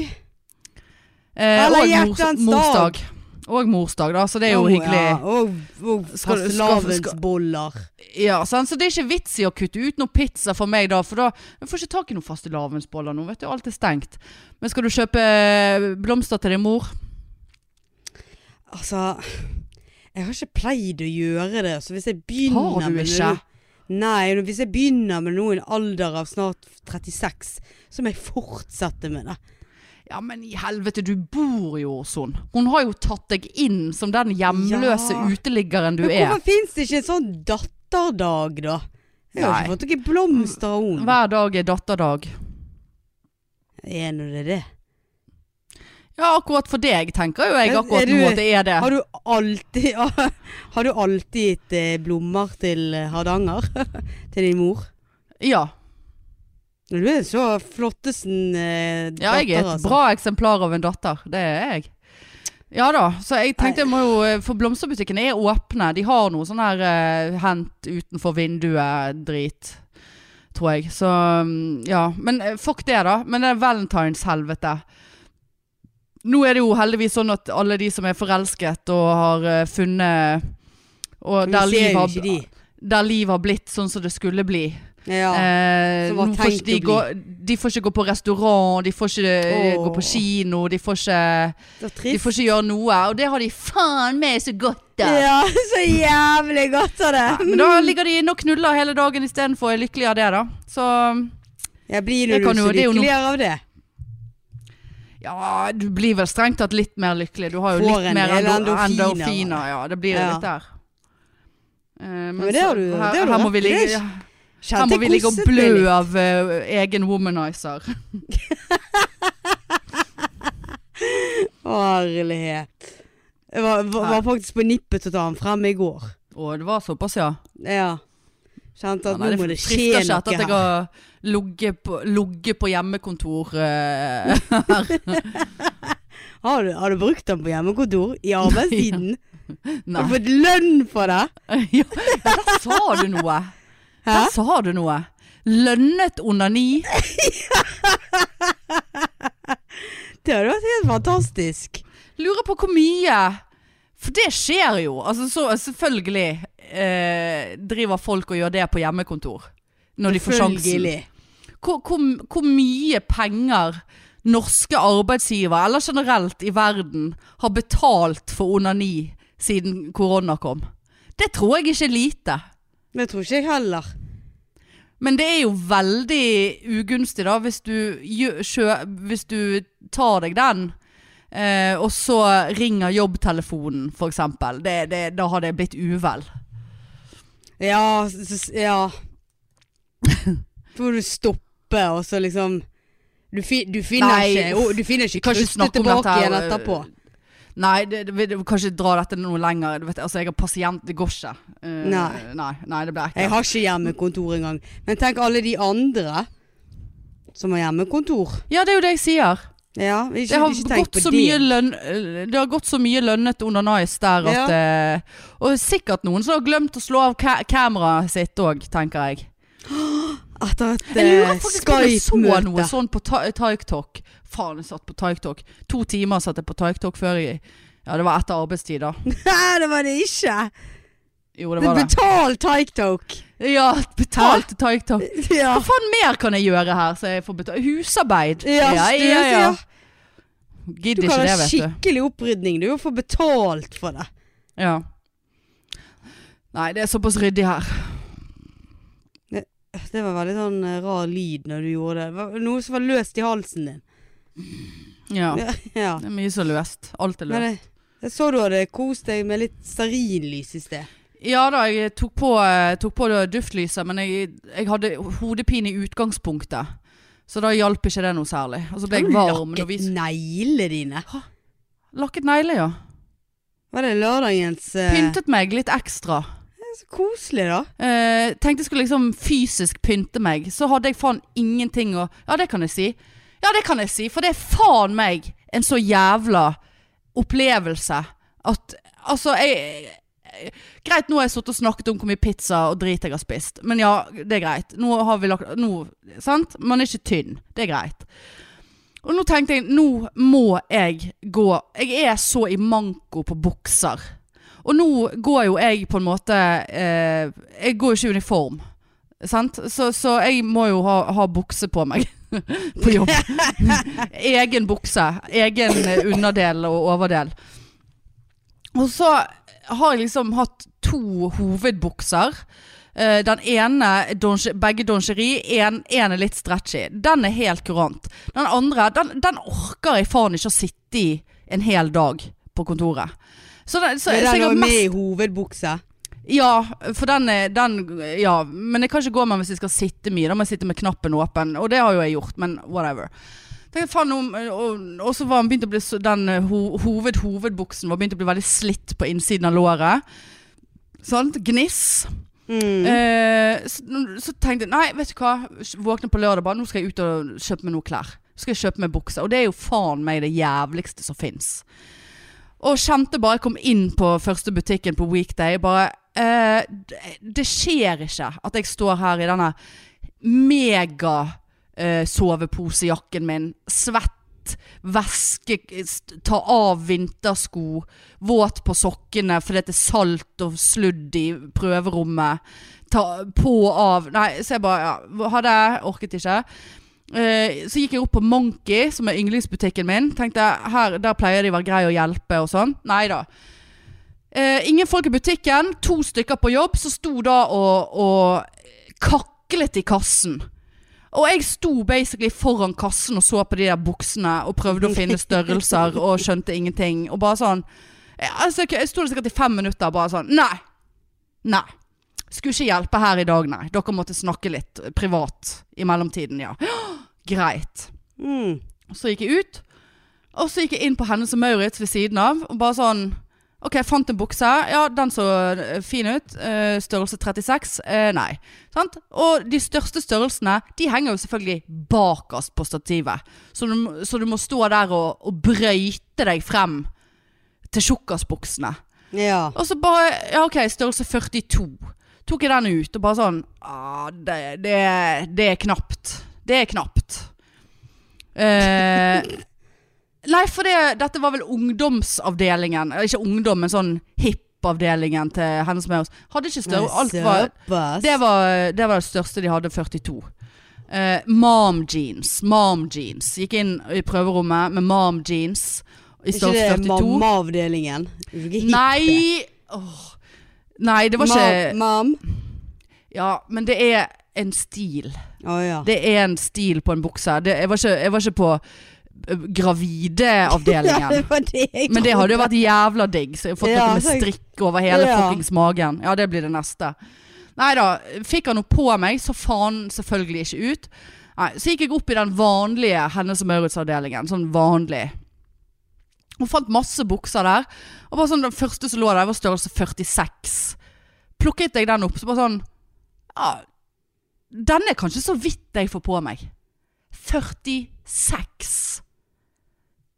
Eh, Eller hjertens morsdag. Og morsdag, da, så det er jo oh, hyggelig. Ja. Og, oh, Skal fastelavnsboller. Ja, sant? Så det er ikke vits i å kutte ut noe pizza for meg da, for da jeg får ikke tak i noen fastelavnsboller nå, vet du, alt er stengt. Men skal du kjøpe eh, blomster til din mor? Altså Jeg har ikke pleid å gjøre det. Så hvis jeg begynner Har du ikke? Nei, hvis jeg begynner med noe i en alder av snart 36, så må jeg fortsette med det. Ja, men i helvete, du bor jo hos hun. Hun har jo tatt deg inn som den hjemløse Ja. uteliggeren du Men er. hvorfor fins det ikke en sånn datterdag, da? Jeg har Nei. ikke fått noen blomster av henne. Hver dag er datterdag. Er nå det det? Ja, akkurat for deg tenker jo jeg akkurat du- nå at det er det. Har du alltid Har du alltid gitt blommer blomster til eh, Hardanger? til din mor? Ja. Du er så flottesen eh, ja, jeg er et altså. bra eksemplar av en datter. Det er jeg. Ja da, så jeg tenkte jeg må jo eh, For blomsterbutikkene er åpne. De har noe sånn her eh, hent utenfor vinduet-drit. Tror jeg. Så mm, ja. Men eh, fuck det, da. Men det er valentinshelvete. Nå er det jo heldigvis sånn at alle de som er forelsket og har eh, funnet Og der liv, har, de. der liv har blitt sånn som det skulle bli. Ja. Eh, får de, gå, de får ikke gå på restaurant, de får ikke oh. Gå på kino, de får ikke De får ikke gjøre noe, og det har de faen meg så godt av. Ja, så jævlig godt av det. Ja, men da ligger de inne og knuller hele dagen istedenfor er lykkelige av det, da. Så Jeg blir Det nå så det er lykkeligere av det. ja, du blir vel strengt tatt litt mer lykkelig. Du har jo Får litt en mer endorfiner. endorfiner. Ja, det blir Ja. litt der. Uh, men men det har du- det her, har du her må vi det ligge, ikke- her Kjente må vi ligge og blø av uh, egen womanizer. Herlighet. Jeg var, var, var faktisk på nippet til å ta den frem i går. Å, det var såpass, ja. Ja. Kjente at Ja, nei, nå må det skje noe frister ikke noe etter at jeg her. har ligget på, ligget på hjemmekontor eh, Har du, har du brukt den på hjemmekontor i arbeidstiden? Har du fått lønn for det? ja, der sa du noe. Der sa du noe. Lønnet onani. Det hadde vært helt fantastisk. Lurer på hvor mye. For det skjer jo. Altså så, selvfølgelig eh, driver folk og gjør det på hjemmekontor. Når de får sjansen. Hvor, hvor, hvor mye penger norske arbeidsgivere, eller generelt i verden, har betalt for onani siden korona kom? Det tror jeg ikke er lite. Det tror ikke jeg heller. Men det er jo veldig ugunstig da, hvis du, hvis du tar deg den, eh, og så ringer jobbtelefonen det, da har det blitt uvel. Ja, ja. Så må du stoppe, og så liksom Du, fi, du finner Nei, ikke finner ikke om tilbake igjen etterpå. Nei, det, det, vi kan ikke dra dette noe lenger. Du vet, altså, jeg har pasient, det går ikke. Uh, Nei. nei. Nei, det blir Jeg har ikke hjemmekontor engang. Men tenk alle de andre som har hjemmekontor. Ja, det er jo det jeg sier. Ja, ikke, Det har, det. lønn, eh, det har gått så mye lønnet under nice der at eh, Og sikkert noen som har glemt å slå av ka kameraet sitt òg, tenker jeg. Etter et Jeg lurer eh, faktisk på om jeg så noe sånn på TikTok. Faen, jeg satt på TikTok. To timer satt jeg på TikTok før jeg Ja, det var etter arbeidstid, da. Nei, det var det ikke! Jo, det var det. betalt TikTok. Ja, betalt TikTok. Ja. Hva faen mer kan jeg gjøre her så jeg får betalt? Husarbeid. Ja, ja, ja, ja. Gidder ikke det, vet du. skikkelig opprydning. Du får betalt for det. Ja. Nei, det er såpass ryddig her. Det var veldig sånn eh, rar lyd når du gjorde det. Det var noe som var løst i halsen din. Ja. Ja. Det er mye så løst. Alt er løst. jeg, jeg så du hadde kost deg med litt stearinlys i sted. Ja da, jeg tok på, eh, tok på duftlyset, men jeg, jeg hadde hodepine i utgangspunktet. Så da hjalp ikke det noe særlig. Og så ble jeg varm. Har du lakket neglene dine. Hå? Lakket negler, ja. Var det lørdagens uh... Pyntet meg litt ekstra. Så koselig, da. Eh, tenkte jeg skulle liksom fysisk pynte meg. Så hadde jeg faen ingenting å Ja, det kan jeg si. Ja, det kan jeg si, for det er faen meg en så jævla opplevelse at Altså, jeg Greit, nå har jeg sittet og snakket om hvor mye pizza og drit jeg har spist. Men ja, det er greit. Nå har vi lagt nå, Sant? Man er ikke tynn. Det er greit. Og nå tenkte jeg, nå må jeg gå Jeg er så i manko på bukser. Og nå går jo jeg på en måte eh, Jeg går jo ikke i uniform. Sant? Så, så jeg må jo ha, ha bukse på meg på jobb. egen bukse. Egen underdel og overdel. Og så har jeg liksom hatt to hovedbukser. Uh, den ene, donge- begge dongeri, en er litt stretchy. Den er helt kurant. Den andre, den, den orker jeg faen ikke å sitte i en hel dag på kontoret. Så, den, så, Er så den jeg har også mest med i hovedbukse? ja, for den, er- den Ja, men jeg kan ikke gå med den hvis jeg skal sitte mye. Da må jeg sitte med knappen åpen, og det har jo jeg gjort, men whatever. Tenkte, faen, om, og, og så var den begynt å bli så- Den eh, ho, hoved, hovedbuksen var begynt å bli veldig slitt på innsiden av låret. Sant? Gniss. Mm. Eh, så, så tenkte jeg nei, vet du hva. Våkne på lørdag bare. Nå skal jeg ut og kjøpe meg noen klær. Så skal jeg kjøpe meg bukse. Og det er jo faen meg det jævligste som fins. Og kjente bare jeg kom inn på første butikken på weekday. Bare eh, det, skjer ikke at jeg står her i denne mega eh, soveposejakken min. Svett, væske, ta av vintersko, våt på sokkene fordi det er salt og sludd i prøverommet. Ta på av Nei, så jeg bare ja, hadde orket ikke. Eh, så gikk jeg opp på Monkey, som er yndlingsbutikken min. Tenkte her, Der pleier de å være greie å hjelpe og sånn. Nei da. Uh, ingen folk i butikken, to stykker på jobb, som sto da og, og kaklet i kassen. Og jeg sto basically foran kassen og så på de der buksene og prøvde å finne størrelser og skjønte ingenting. Og bare sånn Jeg, altså, jeg sto der sikkert i fem minutter bare sånn Nei. Nei. Skulle ikke hjelpe her i dag, nei. Dere måtte snakke litt privat i mellomtiden, ja. Greit. Mm. Så gikk jeg ut, og så gikk jeg inn på Hennes og Maurits ved siden av, og bare sånn Ok, jeg fant en bukse. Ja, den så eh, fin ut. Uh, størrelse 36. Uh, nei. Sant? Og de største størrelsene De henger jo selvfølgelig bakerst på stativet. Så du, så du må stå der og, og brøyte deg frem til tjukkasbuksene. Ja. Og så bare Ja, ok, størrelse 42. Tok jeg den ut og bare sånn ah, det, det, det er knapt. Det er knapt. Eh, nei, for det, dette var vel ungdomsavdelingen. Eh, Ikke ungdom, men sånn hipp-avdelingen til henne som er hos. Hadde ikke større Alt var det var, det var det største de hadde, 42. Uh, mom jeans. Mom jeans. Gikk inn i prøverommet med mom jeans i Ikke det 42. mamma-avdelingen? Nei Oh. Nei, det var ikke Mam? Ja, men det er en stil. Oh, ja. Det er en stil på en bukse. Det, jeg, var ikke, jeg var ikke på eh, gravideavdelingen. det Men det hadde jo vært jævla digg. Så jeg har fått Ja, noe med strikk over hele Ja. fuckings magen. Ja, det blir det neste. Nei da. Fikk han noe på meg, så faen selvfølgelig ikke ut. Nei, så gikk jeg opp i den vanlige Hennes og Maurits-avdelingen. Sånn vanlig. Hun fant masse bukser der. Og bare sånn, Den første som lå der, var størrelse 46. Plukket jeg den opp, så bare sånn Ja, denne er kanskje så vidt jeg får på meg. 46.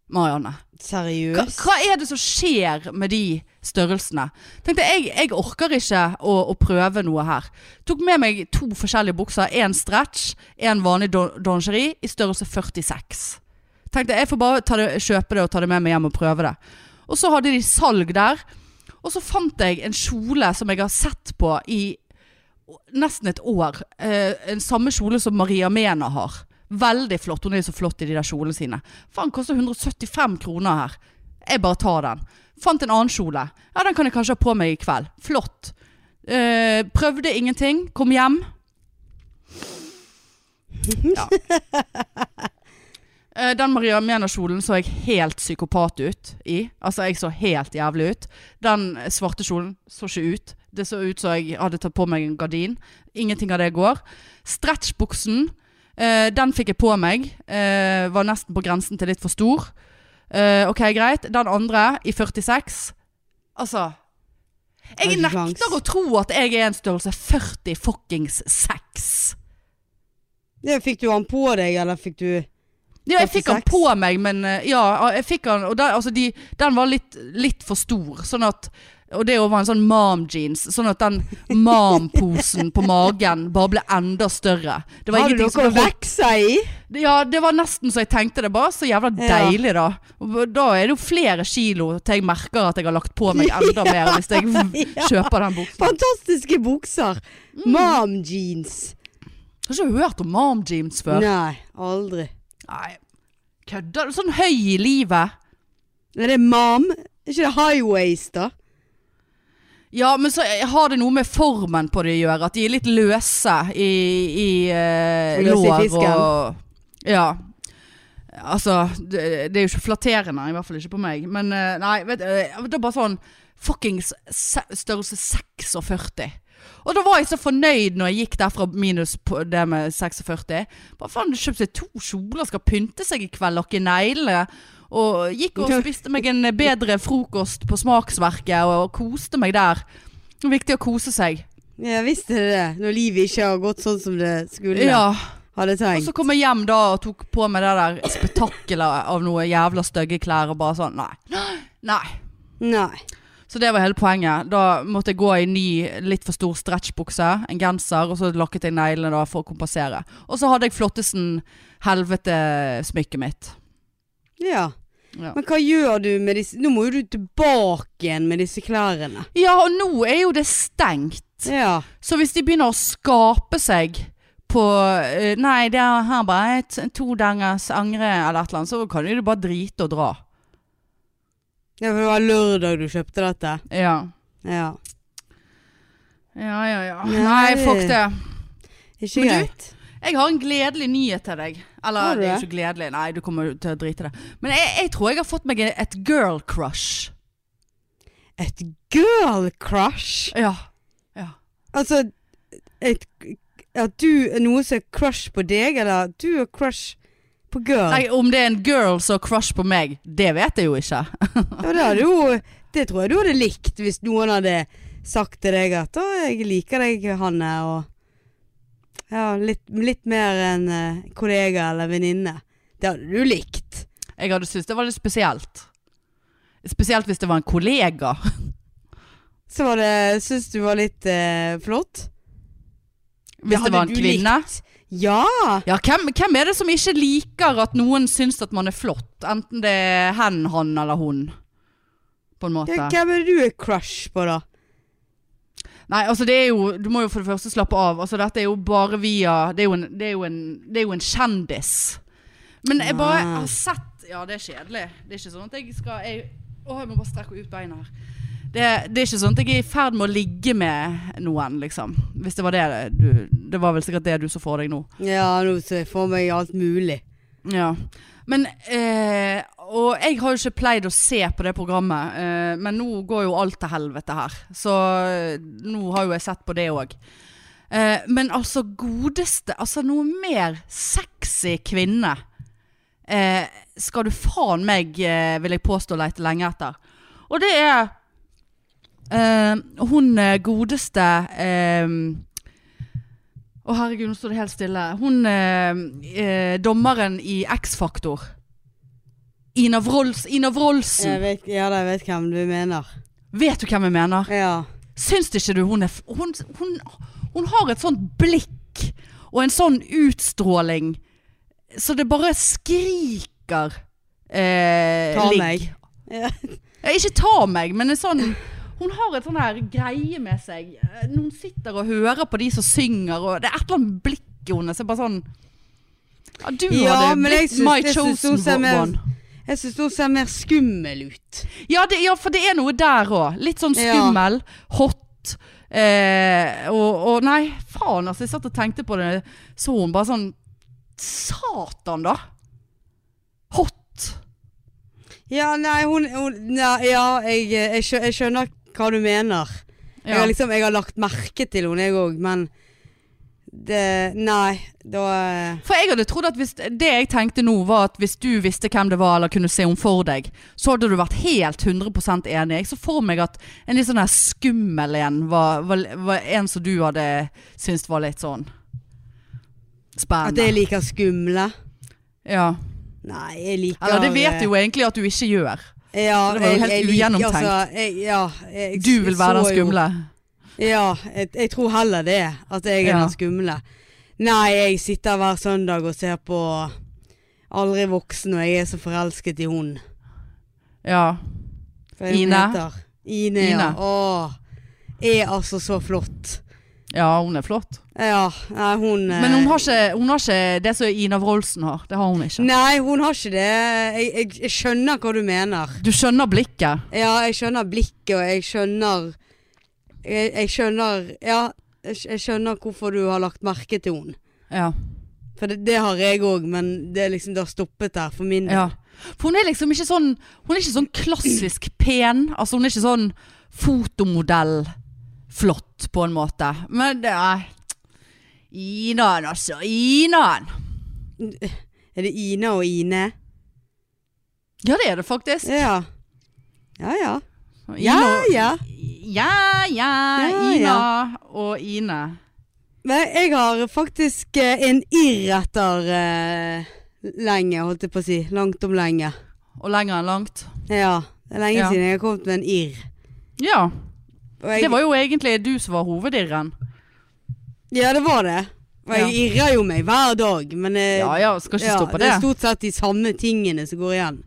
Marianne. Hva, Seriøst? hva er det som skjer med de størrelsene? Tenkte jeg, jeg orker ikke å, å prøve noe her. Tok med meg to forskjellige bukser. En stretch, en vanlig dongeri, dongerie i størrelse 46. Tenkte jeg får bare ta det, kjøpe det og ta det med meg hjem og prøve det. Og så hadde de salg der. Og så fant jeg en kjole som jeg har sett på i nesten et år. Eh, en samme kjole som Maria Mena har. Veldig flott. Hun er så flott i de der kjolene sine. Faen, koster 175 kroner her. Jeg bare tar den. Fant en annen kjole. Ja, den kan jeg kanskje ha på meg i kveld. Flott. Eh, prøvde ingenting. Kom hjem. Ja. Eh, Den Maria Mena-kjolen så jeg helt psykopat ut i. Altså, jeg så helt jævlig ut. Den svarte kjolen så ikke ut. Det så ut som jeg hadde tatt på meg en gardin. Ingenting av det går. Stretchbuksen, eh, den fikk jeg på meg. Eh, var nesten på grensen til litt for stor. Ok, greit. Den andre, i 46. Altså Jeg nekter å tro at jeg er en størrelse 40 fuckings 6. Det, fikk du han på deg, eller fikk du Ja, jeg fikk den på meg, men eh, ja, jeg fikk den Og den, altså de, den var litt, litt for stor, sånn at Og det var en sånn mom jeans, sånn at den mom-posen på magen bare ble enda større. Det var som å ble vekse i? Ja, det var nesten så jeg tenkte det. Bare så jævla deilig, da. Da er det jo flere kilo til jeg merker at jeg har lagt på meg enda mer hvis jeg kjøper den buksen. Fantastiske bukser. Mm. Mom jeans. Jeg har ikke hørt om mom jeans før. Nei, aldri. Nei, kødder du? Sånn høy i livet. Er det mom? Er ikke det highways, da? Ja, men så har det noe med formen på det å gjøre. At de er litt løse i, i uh, i lår og Ja. Altså, det, det er jo ikke flatterende, i hvert fall ikke på meg. Men uh, nei, vet du, eh, det er bare sånn fuckings størrelse 46. Og da var jeg så fornøyd når jeg gikk derfra minus på det med 46. Hva faen, kjøpte seg to kjoler, skal pynte seg i kveld, lakke neglene. Og gikk og spiste meg en bedre frokost på Smaksverket og koste meg der. Det er viktig å kose seg. Jeg visste det. Når livet ikke har gått sånn som det skulle. Ja. Hadde Og så kom jeg hjem da og tok på meg det der spetakkelet av noe jævla stygge klær og bare sånn Nei. Nei. Nei. Så det var hele poenget. Da måtte jeg gå i ny, litt for stor stretchbukse, en genser, og så lakket jeg neglene da for å kompensere. Og så hadde jeg flottesen helvete-smykket mitt. Ja. Ja. Men hva gjør du med disse Nå må jo du tilbake igjen med disse klærne. ja, og nå er jo det stengt. Ja. Så hvis de begynner å skape seg på eh, Nei, det er her bare et to dagers angre eller et eller annet, så kan jo du bare drite og dra. Ja, for det var lørdag du kjøpte dette. Ja. Ja. Ja, ja, ja. Nei. Nei, fuck det. Ikke Men du- Jeg har en gledelig nyhet til deg. Eller, det? det er jo ikke gledelig. Nei, du kommer til å drite det. Men jeg, jeg tror jeg har fått meg et girl crush. Et girl crush? Ja. ja. Altså et, At du er noe som er crush på deg, eller at du er crush på girl? Nei, om det er en girl som har crush på meg, det vet jeg jo ikke. Ja, det, hadde jo, det tror jeg du hadde likt hvis noen hadde sagt til deg at 'Å, jeg liker deg, Hanne', og Ja, litt, litt mer enn eh, kollega eller venninne. Det hadde du likt. Jeg hadde syntes det var litt spesielt. Spesielt hvis det var en kollega. Så var det Syns du var litt eh, flott? Hvis det, det var en kvinne. likt. Ja! Ja, hvem, hvem er det som ikke liker at noen syns at man er flott? Enten det er hen, han eller hun. På en måte. ja hvem er det du er crush på, da? Nei, altså det er jo Du må jo for det første slappe av. Altså Dette er jo bare via Det er jo en, det er jo en, det er jo en kjendis. Men jeg bare jeg har sett Ja, det er kjedelig. Det er ikke sånn at jeg skal jeg, Å, jeg må bare strekke ut beina her. Det, det er ikke sånn at jeg er i ferd med å ligge med noen, liksom. Hvis det var det du Det var vel sikkert det du så for deg nå. Ja, nå ser jeg for meg alt mulig. Ja. Men eh, Og jeg har jo ikke pleid å se på det programmet, eh, men nå går jo alt til helvete her. Så eh, nå har jo jeg sett på det òg. Eh, men altså, godeste Altså, noe mer sexy kvinne eh, skal du faen meg, eh, vil jeg påstå, leite lenge etter. Og det er eh, hun godeste godeste uh, oh, herregud, nå står det helt stille. Hun uh, eh, dommeren i X-Faktor. Ina, Vrols, Ina Wroldsen. Jeg vet, ja, jeg vet hvem du mener. Vet du hvem jeg mener? Ja. Syns ikke du hun er hun, hun, hun har et sånt blikk og en sånn utstråling så det bare skriker eh, Ta ligg. meg. Ja. Ja, ikke ta meg, men en sånn Hun har et sånn her greie med seg. Eh, Noen sitter og hører på de som synger, og det er et eller annet blikk i henne som bare sånn Ja, du Ja, hadde blitt syns- my chosen one. Jeg syns hun ser mer skummel ut. Ja, det, ja, for det er noe der òg. Litt sånn Ja. skummel, hot. Eh, og, og nei, faen altså. Jeg satt og tenkte på det. Så hun bare sånn Satan, da. Hot. Ja, nei, hun, hun nei, Ja, jeg, skjø- jeg skjønner hva du mener. Jeg, har liksom, jeg har lagt merke til henne, jeg òg, men det Nei, da eh, For jeg hadde trodd at hvis, Det jeg tenkte nå var at hvis du visste hvem det var, eller kunne se henne for deg, så hadde du vært helt 100% enig. Jeg så for meg at en litt sånn skummel en var, var, var en som du hadde syntes var litt sånn At spennende. jeg liker skumle. Ja. Nei, jeg liker Eller det vet du jo egentlig at du ikke gjør. Ja, Det var jo helt jeg jeg, ugjennomtenkt. Altså, ja, jeg, Du vil være den skumle. Ja, jeg, tror heller det. At jeg er den skumle. Nei, jeg sitter hver søndag og ser på Aldri voksen, og jeg er så forelsket i hun. Ja. Ine? heter? Ine, ja. Ine. Åh, er altså så flott. Ja, hun er flott. Ja, nei, hun eh, Men hun har ikke, hun har ikke det som Ina Wroldsen har. Det har hun ikke. Nei, hun har ikke det. Jeg, jeg, jeg skjønner hva du mener. Du skjønner blikket. Ja, jeg skjønner blikket, og jeg skjønner Jeg, jeg skjønner Ja, jeg, skjønner hvorfor du har lagt merke til henne. Ja. For det, det har jeg òg, men det liksom det har stoppet der for min del. Ja. For hun er liksom ikke sånn Hun er ikke sånn klassisk pen. Altså hun er ikke sånn fotomodell-flott, på en måte. Men det er Inaen, altså. Inaen. Er det Ina og Ine? Ja, det er det faktisk. Ja. Ja ja. Ina Ja ja. Ja, ja. Ina og Ine. Men jeg har faktisk eh, en irr etter uh, lenge, holdt jeg på å si. Langt om lenge. Og lenger enn langt. Ja. Det er lenge siden jeg har kommet med en irr. Ja. Jeg- Det var jo egentlig du som var hovedirren. Ja, det var det. Og jeg irrer jo meg hver dag, men eh, Ja ja, skal ikke ja, stå på det det. er stort sett de samme tingene som går igjen.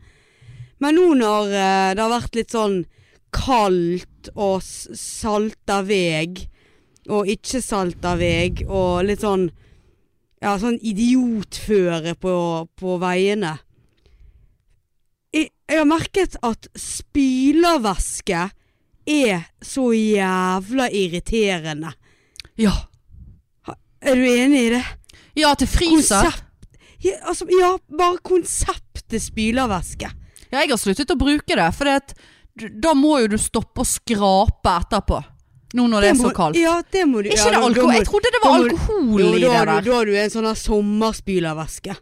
Men nå når eh, det har vært litt sånn kaldt og salta veg, og ikke salta veg, og litt sånn ja, sånn idiotføre på, på veiene. Jeg, jeg har merket at spylervæske er så jævla irriterende. Ja. Er du enig i det? ja, til fryser. Ja, altså, ja, bare konseptet spylervæske. Ja, jeg har sluttet å bruke det, for det da må jo du stoppe å skrape etterpå. Nå når det, er må, så kaldt. Ja, det må du ikke ja, det alkohol? Jeg trodde det var må alkohol Jo, i det der. da har du en sånn sommerspylervæske.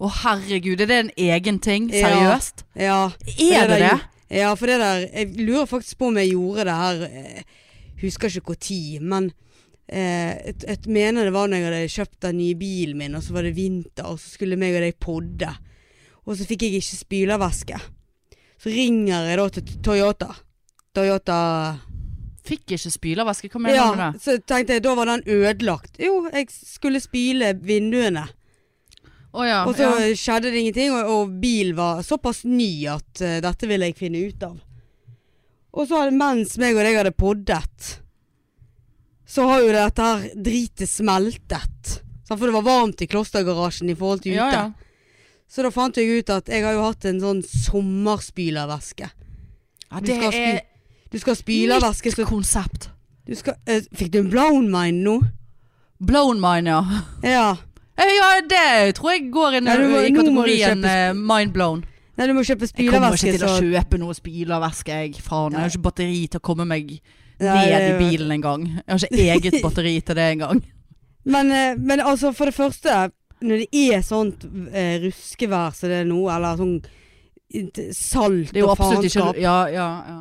Å herregud, er det en egen ting? Seriøst? Ja, Er det det? Ja, for det der Jeg lurer faktisk på om jeg gjorde det her jeg Husker ikke tid, men eh, jeg, jeg mener det var når jeg hadde kjøpt den nye bilen min, og så var det vinter, og så skulle meg og deg podde. Og så fikk jeg ikke spylervæske. Så ringer jeg da til Toyota. Toyota Fikk ikke spylervæske, hva mener Ja, du med det? så tenkte jeg da var den ødelagt. Jo, jeg skulle spyle vinduene. Å ja. og så ja. skjedde det ingenting, og, og bilen var såpass ny at uh, dette ville jeg finne ut av. Og så hadde- mens meg og deg hadde poddet, så har jo dette her dritet smeltet. For det var varmt i klostergarasjen i forhold til ute. ja, ja. Så da fant jeg ut at jeg har jo hatt en sånn sommerspylervæske. ja Du det skal er Du skal spylervæske, nytt konsept. du skal, uh, Fikk du en blown mind nå? Blown mine, ja. Ja. Eh, Ja, det tror jeg går inn Nei, må- i kategorien eh, mind blown. Nei, du må kjøpe Jeg kommer ikke til å kjøpe noe spylervæske, jeg. Faen. Jeg har ikke batteri til å komme meg ned i bilen engang. Jeg har ikke eget batteri til det engang. Men, eh, men altså, for det første, når det er sånt eh, ruskevær som det er nå, eller sånn salt og faenskap Ja, ja, ja.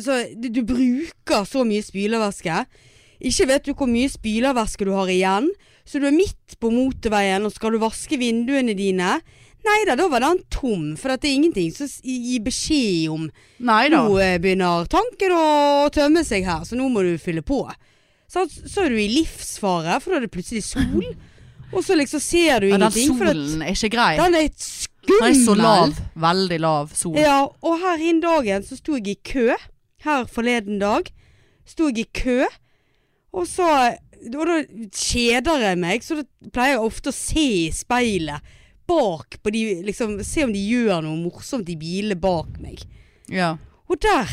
Så du, du bruker så mye spylervæske. Ikke vet du hvor mye spylervæske du har igjen. Så du er midt på motorveien, og skal du vaske vinduene dine. Nei da, da var den tom. For det er ingenting som gir beskjed om Neida. Nå eh, begynner tanken å tømme seg her, så nå må du fylle på. Så, så er du i livsfare, for da er det plutselig sol. Og så liksom ser du Ja, den ingenting. At solen er ikke grei. den er Den skummel. er så lav. Veldig lav sol. Ja, og her innen dagen så sto jeg i kø. Her forleden dag sto jeg i kø. Og så Og da kjeder jeg meg, så da pleier jeg ofte å se i speilet. Bak på de Liksom se om de gjør noe morsomt i bilene bak meg. Ja. Og der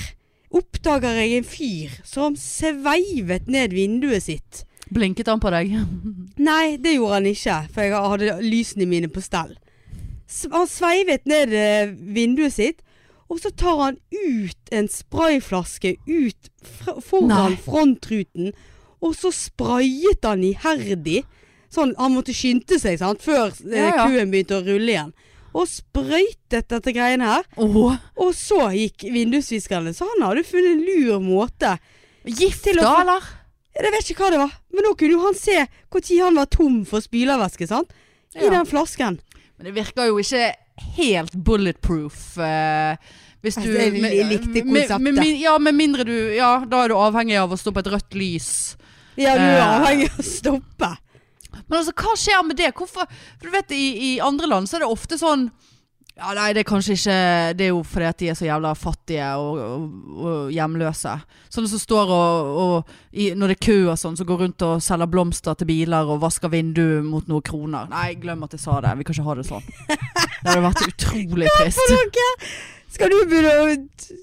oppdager jeg en fyr som sveivet ned vinduet sitt. Blinket han på deg? Nei, det gjorde han ikke, for jeg hadde lysene mine på stell. Han sveivet ned eh, vinduet sitt, og så tar han ut en sprayflaske ut foran Nei. frontruten, og så sprayet han iherdig. Sånn, han måtte skynde seg, sant, før eh, Ja, ja. kuen begynte å rulle igjen. Og sprøytet dette greiene her. Oh. Og så gikk vindusviskerne. Så han hadde funnet en lur måte. gift da, eller? Jeg vet ikke hva det var, men nå kunne jo han se når han var tom for spylervæske, sant? I Ja. den flasken. Men det virker jo ikke helt bulletproof. eh, hvis du jeg likte med- med, med ja, med mindre du Ja, da er du avhengig av å stå på et rødt lys. Ja, du er Eh. avhengig av å stoppe. Men altså, hva skjer med det? Hvorfor For du vet, i, i andre land så er det ofte sånn ja, Nei, det er kanskje ikke Det er jo fordi at de er så jævla fattige og, og, og hjemløse. Sånne som står og, og i, Når det er kø og sånn, så går rundt og selger blomster til biler og vasker vinduet mot noen kroner. Nei, glem at jeg sa det. Vi kan ikke ha det sånn. Det hadde vært utrolig trist. For dere, skal du begynne å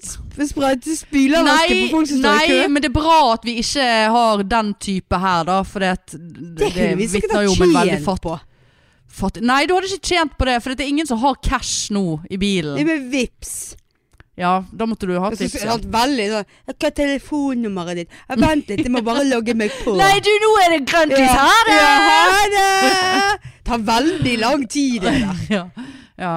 sp- sprøyte spylervæske på folk som står i nei, kø? men det er bra at vi ikke har den type her, da. For det, det, Det vitner jo om en veldig fatt, på. fatt Nei, du hadde ikke tjent på det, for det er ingen som har cash nå i bilen. Det med vips. Ja, da måtte du ha tips. Ja. er veldig sånn Hva er telefonnummeret ditt? Jeg Vent litt, jeg må bare logge meg på. Nei, du, nå er det grønt lys! Ha det! Ja, ha det! Tar veldig lang tid, det der. Ja. ja.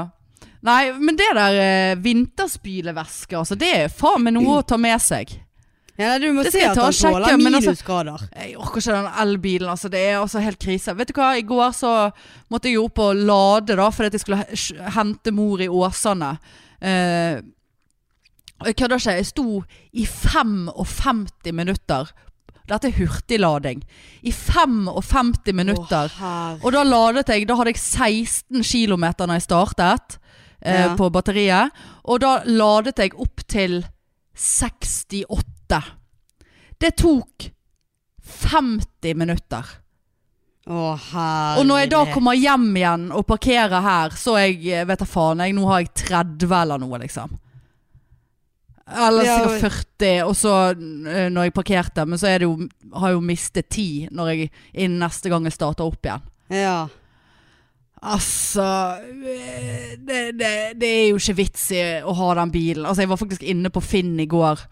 Nei, men det der eh, vinterspylevæske, altså, det er faen meg noe å ta med seg. Ja, du må Det se skal jeg at ta han og sjekke, tåler men altså- minusgrader. Jeg orker ikke den elbilen, altså. Det er altså helt krise. Vet du hva, i går så måtte jeg jo opp og lade, da, fordi at jeg skulle he- sj- hente mor i Åsane. Eh, og jeg kødder ikke. Jeg sto i 55 minutter. Dette er hurtiglading. I 55 minutter. Å, herre. Og da ladet jeg, da hadde jeg 16 km når jeg startet eh, på batteriet. Og da ladet jeg opp til 68. Det tok 50 minutter. Å, herre. Og når jeg da kommer hjem igjen og parkerer her, så jeg, eh, vet da faen, jeg, nå har jeg 30 eller noe, liksom. Eller sikkert 40, og så eh, når jeg parkerte, men så det jo, har jeg jo mistet 10 når jeg, innen neste gang jeg starter opp igjen. Ja. Altså eh, det, det, det er jo ikke vits i å ha den bilen. Altså Jeg var faktisk inne på Finn i går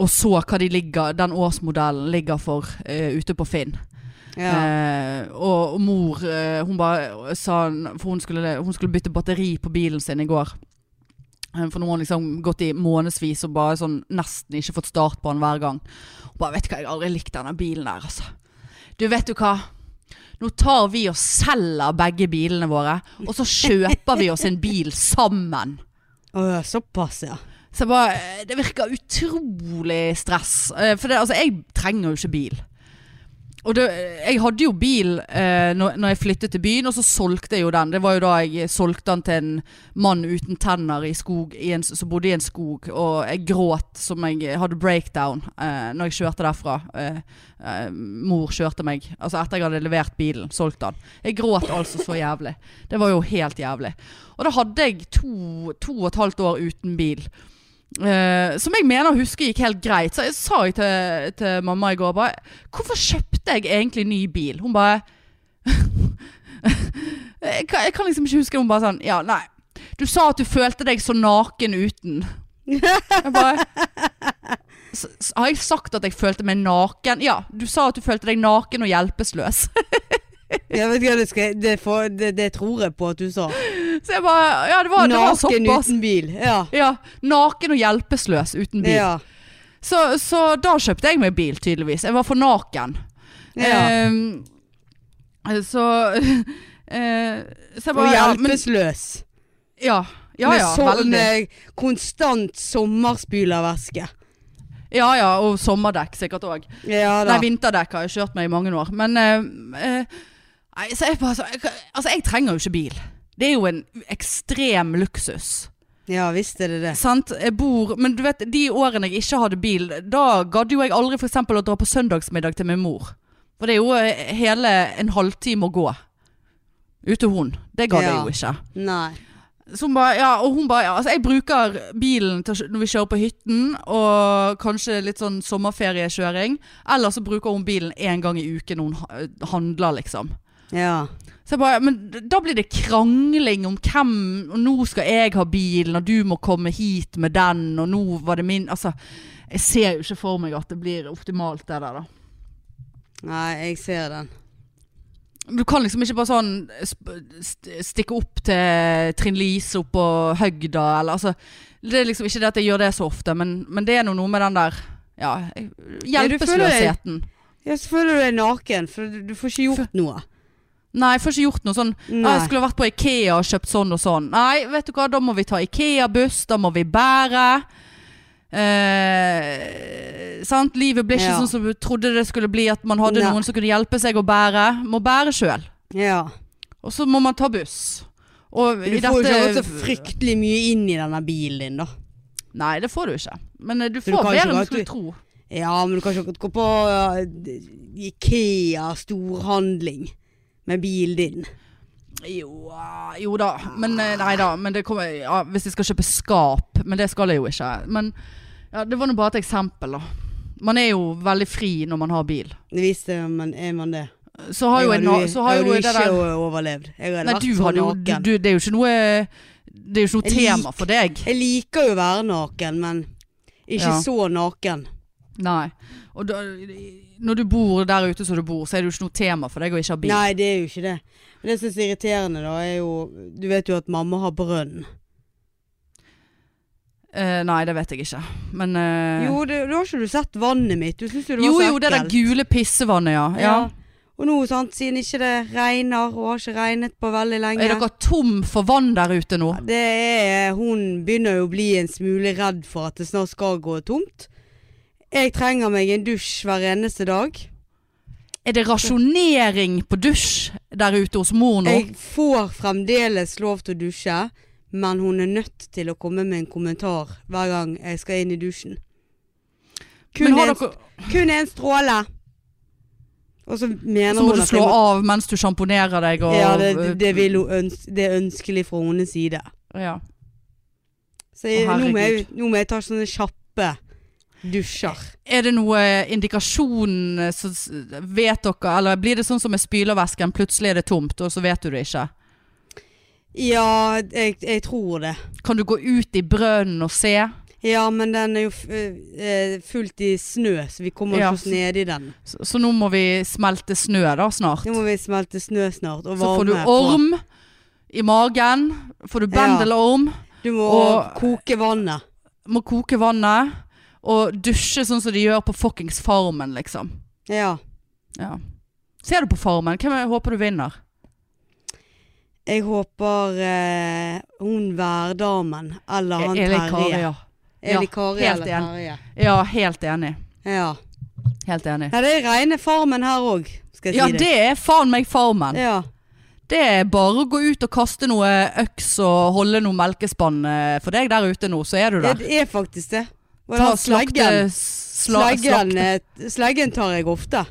og så hva de ligger, den årsmodellen ligger for uh, ute på Finn. ja. Uh, og, og mor uh, Hun bare sa For hun skulle, hun skulle bytte batteri på bilen sin i går. For nå har hun liksom gått i månedsvis og bare sånn nesten ikke fått start på den hver gang. Hun bare Vet du hva, jeg har aldri likt denne bilen der, altså. Du, vet du hva? Nå tar vi og selger begge bilene våre, og så kjøper vi oss en bil sammen. Åh, såpass, ja. Så jeg bare eh, Det virker utrolig stress. Eh, For det, altså, jeg trenger jo ikke bil. Og det, jeg hadde jo bil eh, når, når jeg flyttet til byen, og så solgte jeg jo den. Det var jo da jeg solgte den til en mann uten tenner i skog, i en, som bodde i en skog. Og jeg gråt som jeg hadde breakdown eh, når jeg kjørte derfra. Eh, eh, mor kjørte meg. Altså etter jeg hadde levert bilen, solgt den. Jeg gråt altså så jævlig. Det var jo helt jævlig. Og da hadde jeg to, to og et halvt år uten bil. Eh, som jeg mener å huske gikk helt greit. Så jeg sa jeg til, til mamma i går bare Hvorfor kjøpte jeg egentlig ny bil? Hun bare jeg, kan, jeg kan liksom ikke huske Hun bare sånn Ja, nei. Du sa at du følte deg så naken uten. Jeg bare Har jeg sagt at jeg følte meg naken? Ja. Du sa at du følte deg naken og hjelpeløs. Jeg vet ikke hva du skal, det, for, det, det tror jeg på at du sa. Så jeg bare Ja, det var, det var Naken uten bil. Ja. Ja. Naken og hjelpeløs uten bil. Ja. Så, så da kjøpte jeg meg bil, tydeligvis. Jeg var for naken. ja. Eh, så eh, Så Og bare ja, hjelpeløs. ja, ja, med, ja, så, veldig. med konstant sommerspylervæske. Ja ja, og sommerdekk sikkert òg. Ja. Nei, vinterdekk har jeg kjørt med i mange år. Men eh, eh, så jeg bare så, jeg, Altså, jeg trenger jo ikke bil. Det er jo en ekstrem luksus. Ja visst er det det. Sant? Jeg bor Men du vet, de årene jeg ikke hadde bil, da gadd jo jeg aldri f.eks. å dra på søndagsmiddag til min mor. For det er jo eh, hele en halvtime å gå. Ute hun. Det gadd jeg jo ikke. Nei. Så hun bare, ja, og hun bare, ja, altså jeg bruker bilen til, når vi kjører på hytten, og kanskje litt sånn sommerferiekjøring. Eller så bruker hun bilen en gang i uken når hun handler, liksom. Ja. Bare, men da blir det krangling om hvem, og nå skal jeg ha bilen, og du må komme hit med den, og nå var det min, altså, jeg ser jo ikke for meg at det blir optimalt det der da. Nei, jeg ser den. Du kan liksom ikke bare sånn stikke opp til Trinn Lise opp på Høgda, eller altså, det er liksom ikke det at jeg gjør det så ofte, men, men det er noe med den der, ja, hjelpeløsheten. Ja, så føler du deg naken, for du, du får ikke gjort noe. Nei, jeg får ikke gjort noe sånn, Nei. jeg skulle vært på Ikea og kjøpt sånn og sånn. Nei, vet du hva, da må vi ta Ikea-buss, da må vi bære. Eh, sant? Livet ble ikke Ja. sånn som du trodde det skulle bli, at man hadde Nei. noen som kunne hjelpe seg å bære. Må bære sjøl. Ja. Og så må man ta buss. Og Du får jo ikke så fryktelig mye inn i denne bilen din, da. Nei, det får du ikke. Men eh, du får mer enn du skulle tro. Ja, men du kan ikke gå på uh, Ikea storhandling med bilen din. Jo, ah, jo da. Men eh, nei da. Men det kommer, ja, hvis jeg skal kjøpe skap. Men det skal jeg jo ikke. Men ja, det var nå bare et eksempel, da. Man er jo veldig fri når man har bil. Er man, er man det. Så har jo jeg jo, en, så har jeg jo det ikke der overlevd. Jeg hadde Nei, vært du så jo naken. du, Det er jo ikke noe Det jo ikke noe tema tema for deg. Jeg liker jo å være naken, men ikke Ja. så naken. Nei. Og da, når du bor der ute som du bor, så er det jo ikke noe tema for deg å ikke ha bil. Nei, det er jo ikke det. Men det som er irriterende, da, er jo Du vet jo at mamma har brønn. Eh, nei, det vet jeg ikke. Men eh, Jo, det, du har ikke du sett vannet mitt. Du syns jo det var jo, så jo, det der ekkelt. gule pissevannet, ja. ja. Ja. Og nå, sant, siden ikke det regner, og har ikke regnet på veldig lenge Er dere tom for vann der ute nå? Det er Hun begynner jo å bli en smule redd for at det snart skal gå tomt. Jeg trenger meg en dusj hver eneste dag. Er det rasjonering på dusj der ute hos mor nå? Jeg får fremdeles lov til å dusje, men hun er nødt til å komme med en kommentar hver gang jeg skal inn i dusjen. Kun, en, dere, kun en stråle. Og så mener så må hun du slå må, av mens du sjamponerer deg og Ja, det, det, øns, det er ønskelig fra hennes side. Ja. Så jeg, nå, må jeg, nå må jeg ta sånne kjappe dusjer. Er det noe indikasjon eh, så Vet dere, eller blir det sånn som med spylervæsken? Plutselig er det tomt, og så vet du det ikke? Ja, jeg, jeg tror det. Kan du gå ut i brønnen og se? Ja, men den er jo eh, fullt i snø, så vi kommer Ja. ikke oss ned i den. Så, så nå må vi smelte snø da snart. Nå må vi smelte snø snart. Så får du orm på. i magen. Får du bendelorm. Du må og- koke vannet. Må koke vannet. Og dusje sånn som de gjør på fuckings Farmen, liksom. Ja. Ja. Ser du på Farmen? Hvem er- håper du vinner? Jeg håper eh, hun værdamen eller han Eli Terje. Kari, ja. Eli Kari helt eller. Terje. Ja, helt enig. Ja. Helt enig. ja. Det er reine Farmen her òg, skal jeg Ja, si det er faen meg Farmen. Ja. Det er bare å gå ut og kaste noe øks og holde noe melkespann eh, for deg der ute nå, så er du der. det er faktisk det. Ta sleggen, sleggen, sleggen tar jeg ofte.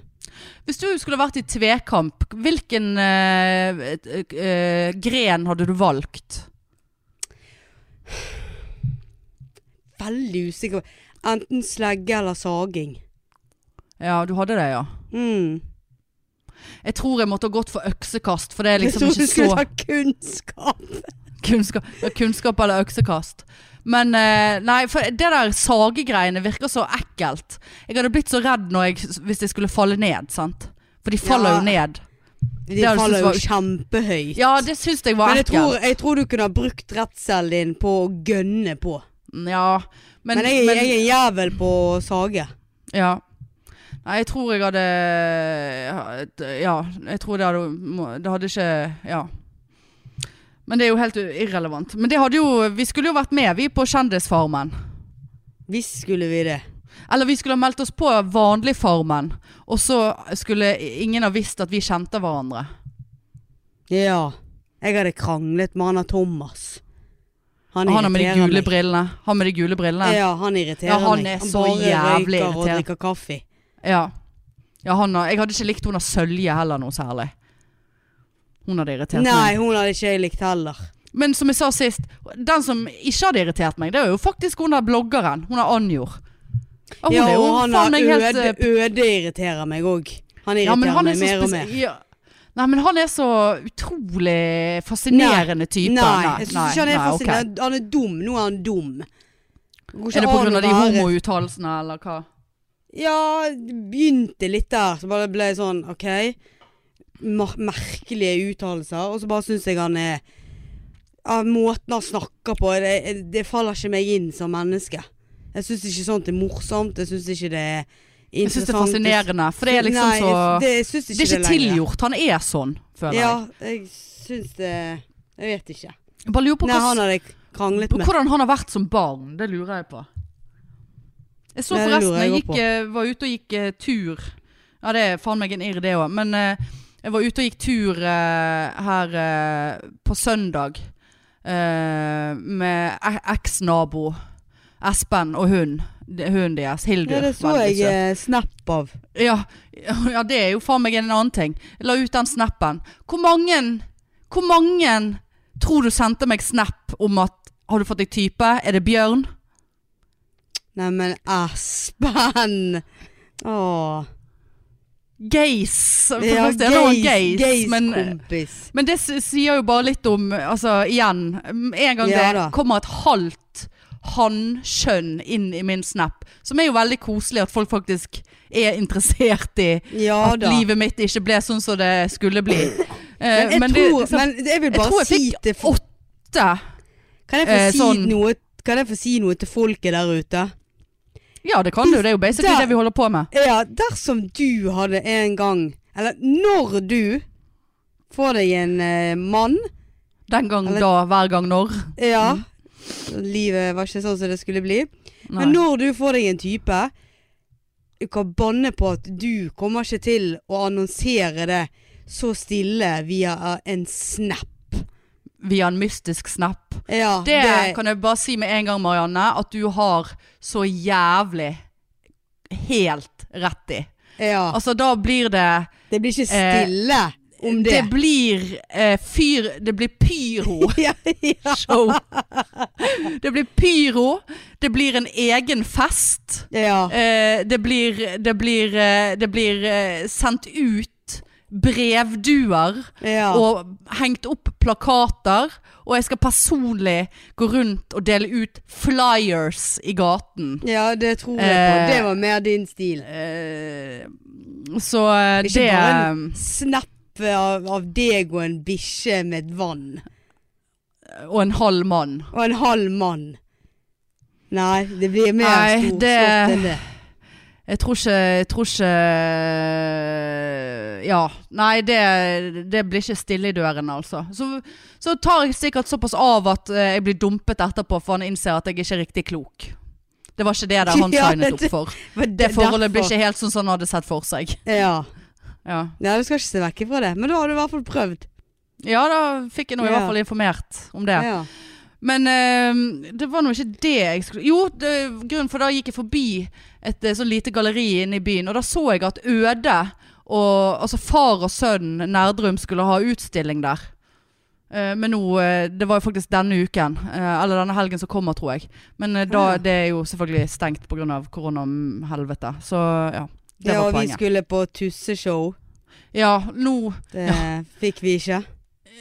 Hvis du skulle vært i tvekamp, hvilken uh, uh, eh, gren hadde du valgt? Veldig usikker. Enten slegge eller saging. Ja, du hadde det, ja. Mm. Jeg tror jeg måtte ha gått for øksekast, for det er Jeg liksom trodde du skulle ha kunnskap. Kunnskap, kunnskap eller øksekast. Men eh, nei, for det der sagegreiene virker så ekkelt. Jeg hadde blitt så redd jeg, hvis jeg skulle falle ned, sant. For de faller Ja. jo ned. De Det faller jo var- kjempehøyt. Ja, det syns jeg var ekkelt. Men jeg tror, jeg tror du kunne ha brukt redselen din på å gønne på. Ja, men, Men, jeg, jeg er en jævel på å sage. Ja. Nei, jeg tror jeg hadde Ja, jeg tror det hadde Det hadde ikke Ja. Men det er jo helt irrelevant. Men jo Vi skulle jo vært med, vi, på Kjendisfarmen. Visst skulle vi det. Eller vi skulle ha meldt oss på Vanligfarmen, og så skulle ingen ha visst at vi kjente hverandre. Ja. Jeg hadde kranglet med han av Thomas. Han Han har med de gule meg. brillene. Han med de gule brillene. Ja, han irriterer Ja, han meg. Han bare røyker og drikker kaffe. Ja. ja han jeg hadde ikke likt hun av Sølje heller noe særlig. Hun hadde irritert Nei, hun hadde ikke jeg likt heller. Men som jeg sa sist, den som ikke hadde irritert meg, det er jo faktisk hun der bloggeren. Hun er Anjor. Hun Ja, og han er meg helt øde, eh, irriterer meg òg. Han irriterer ja, han meg mer og mer. Ja. Nei, men han er så utrolig fascinerende type. Nei, jeg syns ikke han er nei, fascinerende. Han er dum. Nå er han dum. Er det pga. de homouttalelsene, eller hva? Ja, det begynte litt der. Så bare ble det sånn OK. Mer merkelige uttalelser. Og så bare syns jeg han er av Måten han snakker på, det, det faller ikke meg inn som menneske. Jeg syns ikke sånt er morsomt. Jeg syns ikke det er interessant. Jeg syns det er fascinerende, for det er liksom Nei, så det, jeg Det er ikke det tilgjort. Han er sånn, føler Ja, jeg syns det Jeg vet ikke. jeg. Jeg bare lurer på Nei, han hadde kranglet med. Hvordan han har vært som barn, det lurer jeg på. Jeg så forresten, jeg jeg gikk, eh, var ute og gikk uh, tur. Ja, det er faen meg en irr det òg. Men eh, jeg var ute og gikk tur eh, her eh, på søndag eh, med eksnabo eks-nabo Espen og hun. Hunden deres, Hildur. Ja, det så veldig jeg søt. eh, snap av. Ja, ja, det er jo faen meg en annen ting. Jeg la ut den snappen. Hvor mange Hvor mange tror du sendte meg snap om at Har du fått deg type? Er det Bjørn? Neimen, Espen! Åh. Gays. Ja, gays, men, men det sier jo bare litt om Altså, igjen. En gang Ja det da. kommer et halvt hannkjønn inn i min snap, som er jo veldig koselig at folk faktisk er interessert i Ja at da. livet mitt ikke ble sånn som det skulle bli. Eh, Men jeg, det- tror, liksom, men jeg vil jeg tror jeg si fikk åtte Kan jeg få eh, si sånn- noe Kan jeg få si noe til folket der ute? Ja, det kan du. Det er jo basically Der- det vi holder på med. Ja, dersom du hadde en gang Eller når du får deg en eh, mann Den gang, Eller- da, hver gang, når. Ja. Mm. Livet var ikke sånn som det skulle bli. Nei. Men når du får deg en type Du kan banne på at du kommer ikke til å annonsere det så stille via en snap. Via en mystisk snap. Ja, Det, kan jeg bare si med en gang, Marianne, at du har så jævlig helt rett i. ja. Altså, da blir det Det blir ikke Eh, stille om det. Det blir eh, fyr Det blir pyro. ja, ja. Show. Det blir pyro. Det blir en egen fest. ja. Eh, det blir, det blir, eh, det blir eh, sendt ut brevduer ja. og hengt opp plakater. Og jeg skal personlig gå rundt og dele ut flyers i gaten. ja, det tror jeg på. Eh, Det var mer din stil. Eh, så eh, Ikke det bare en snap av, av deg og en bikkje med et vann. Og en halv mann. Og en halv mann. Nei, det blir mer storslått enn det. Jeg tror ikke Jeg tror ikke Ja. Nei, det, det blir ikke stille i dørene, altså. Så, så tar jeg sikkert såpass av at eh, jeg blir dumpet etterpå, for han innser at jeg ikke er riktig klok. Det var ikke det der han Ja, signet opp for. Det forholdet blir ikke helt sånn som han hadde sett for seg. Ja. Ja, ja, du skal ikke se vekk ifra det. Men da har du i hvert fall prøvd. ja da fikk jeg nå i hvert fall informert om det. Ja. Men eh, det var nå ikke det jeg skulle Jo, det, grunnen for da gikk jeg forbi et eh, så lite galleri inne i byen, og da så jeg at Øde og altså far og sønn Nerdrum skulle ha utstilling der. Uh, men nå uh, Det var jo faktisk denne uken, Uh, eller denne helgen som kommer, tror jeg. Men da, Ja. det er jo selvfølgelig stengt pga. koronahelvete. Så ja. Det ja, var og vi skulle på tusseshow. Ja, nå Det fikk vi ikke.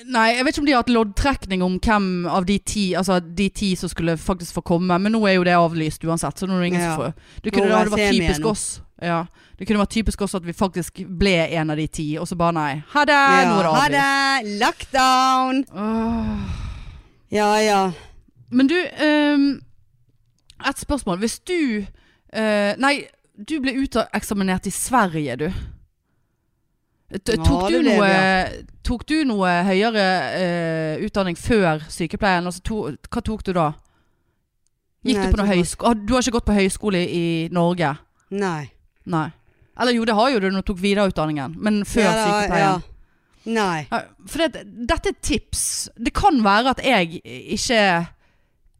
Nei, jeg vet ikke om de har hatt loddtrekning om hvem av de ti Altså de ti som skulle faktisk få komme, men nå er jo det avlyst uansett. Så nå er det ingen Ja. som får Det kunne vært typisk oss. Ja. Det kunne vært typisk oss at vi faktisk ble en av de ti, og så bare nei. Ha det! nå er det ha det! Lockdown! Åh. Ja ja. Men du, um, et spørsmål. Hvis du uh, Nei, du ble uteksaminert i Sverige, du. T- Ja, Tok, du noe, det, tok du noe høyere uh, utdanning før sykepleien? Altså, to, hva tok du da? Gikk Nei, du på noe høyskole? Du har ikke gått på høyskole i Norge? Nei. Nei. Eller jo, det har jo du når du tok videreutdanningen, men før Ja, da, sykepleien. ja. Nei. For det, dette er et tips. Det kan være at jeg ikke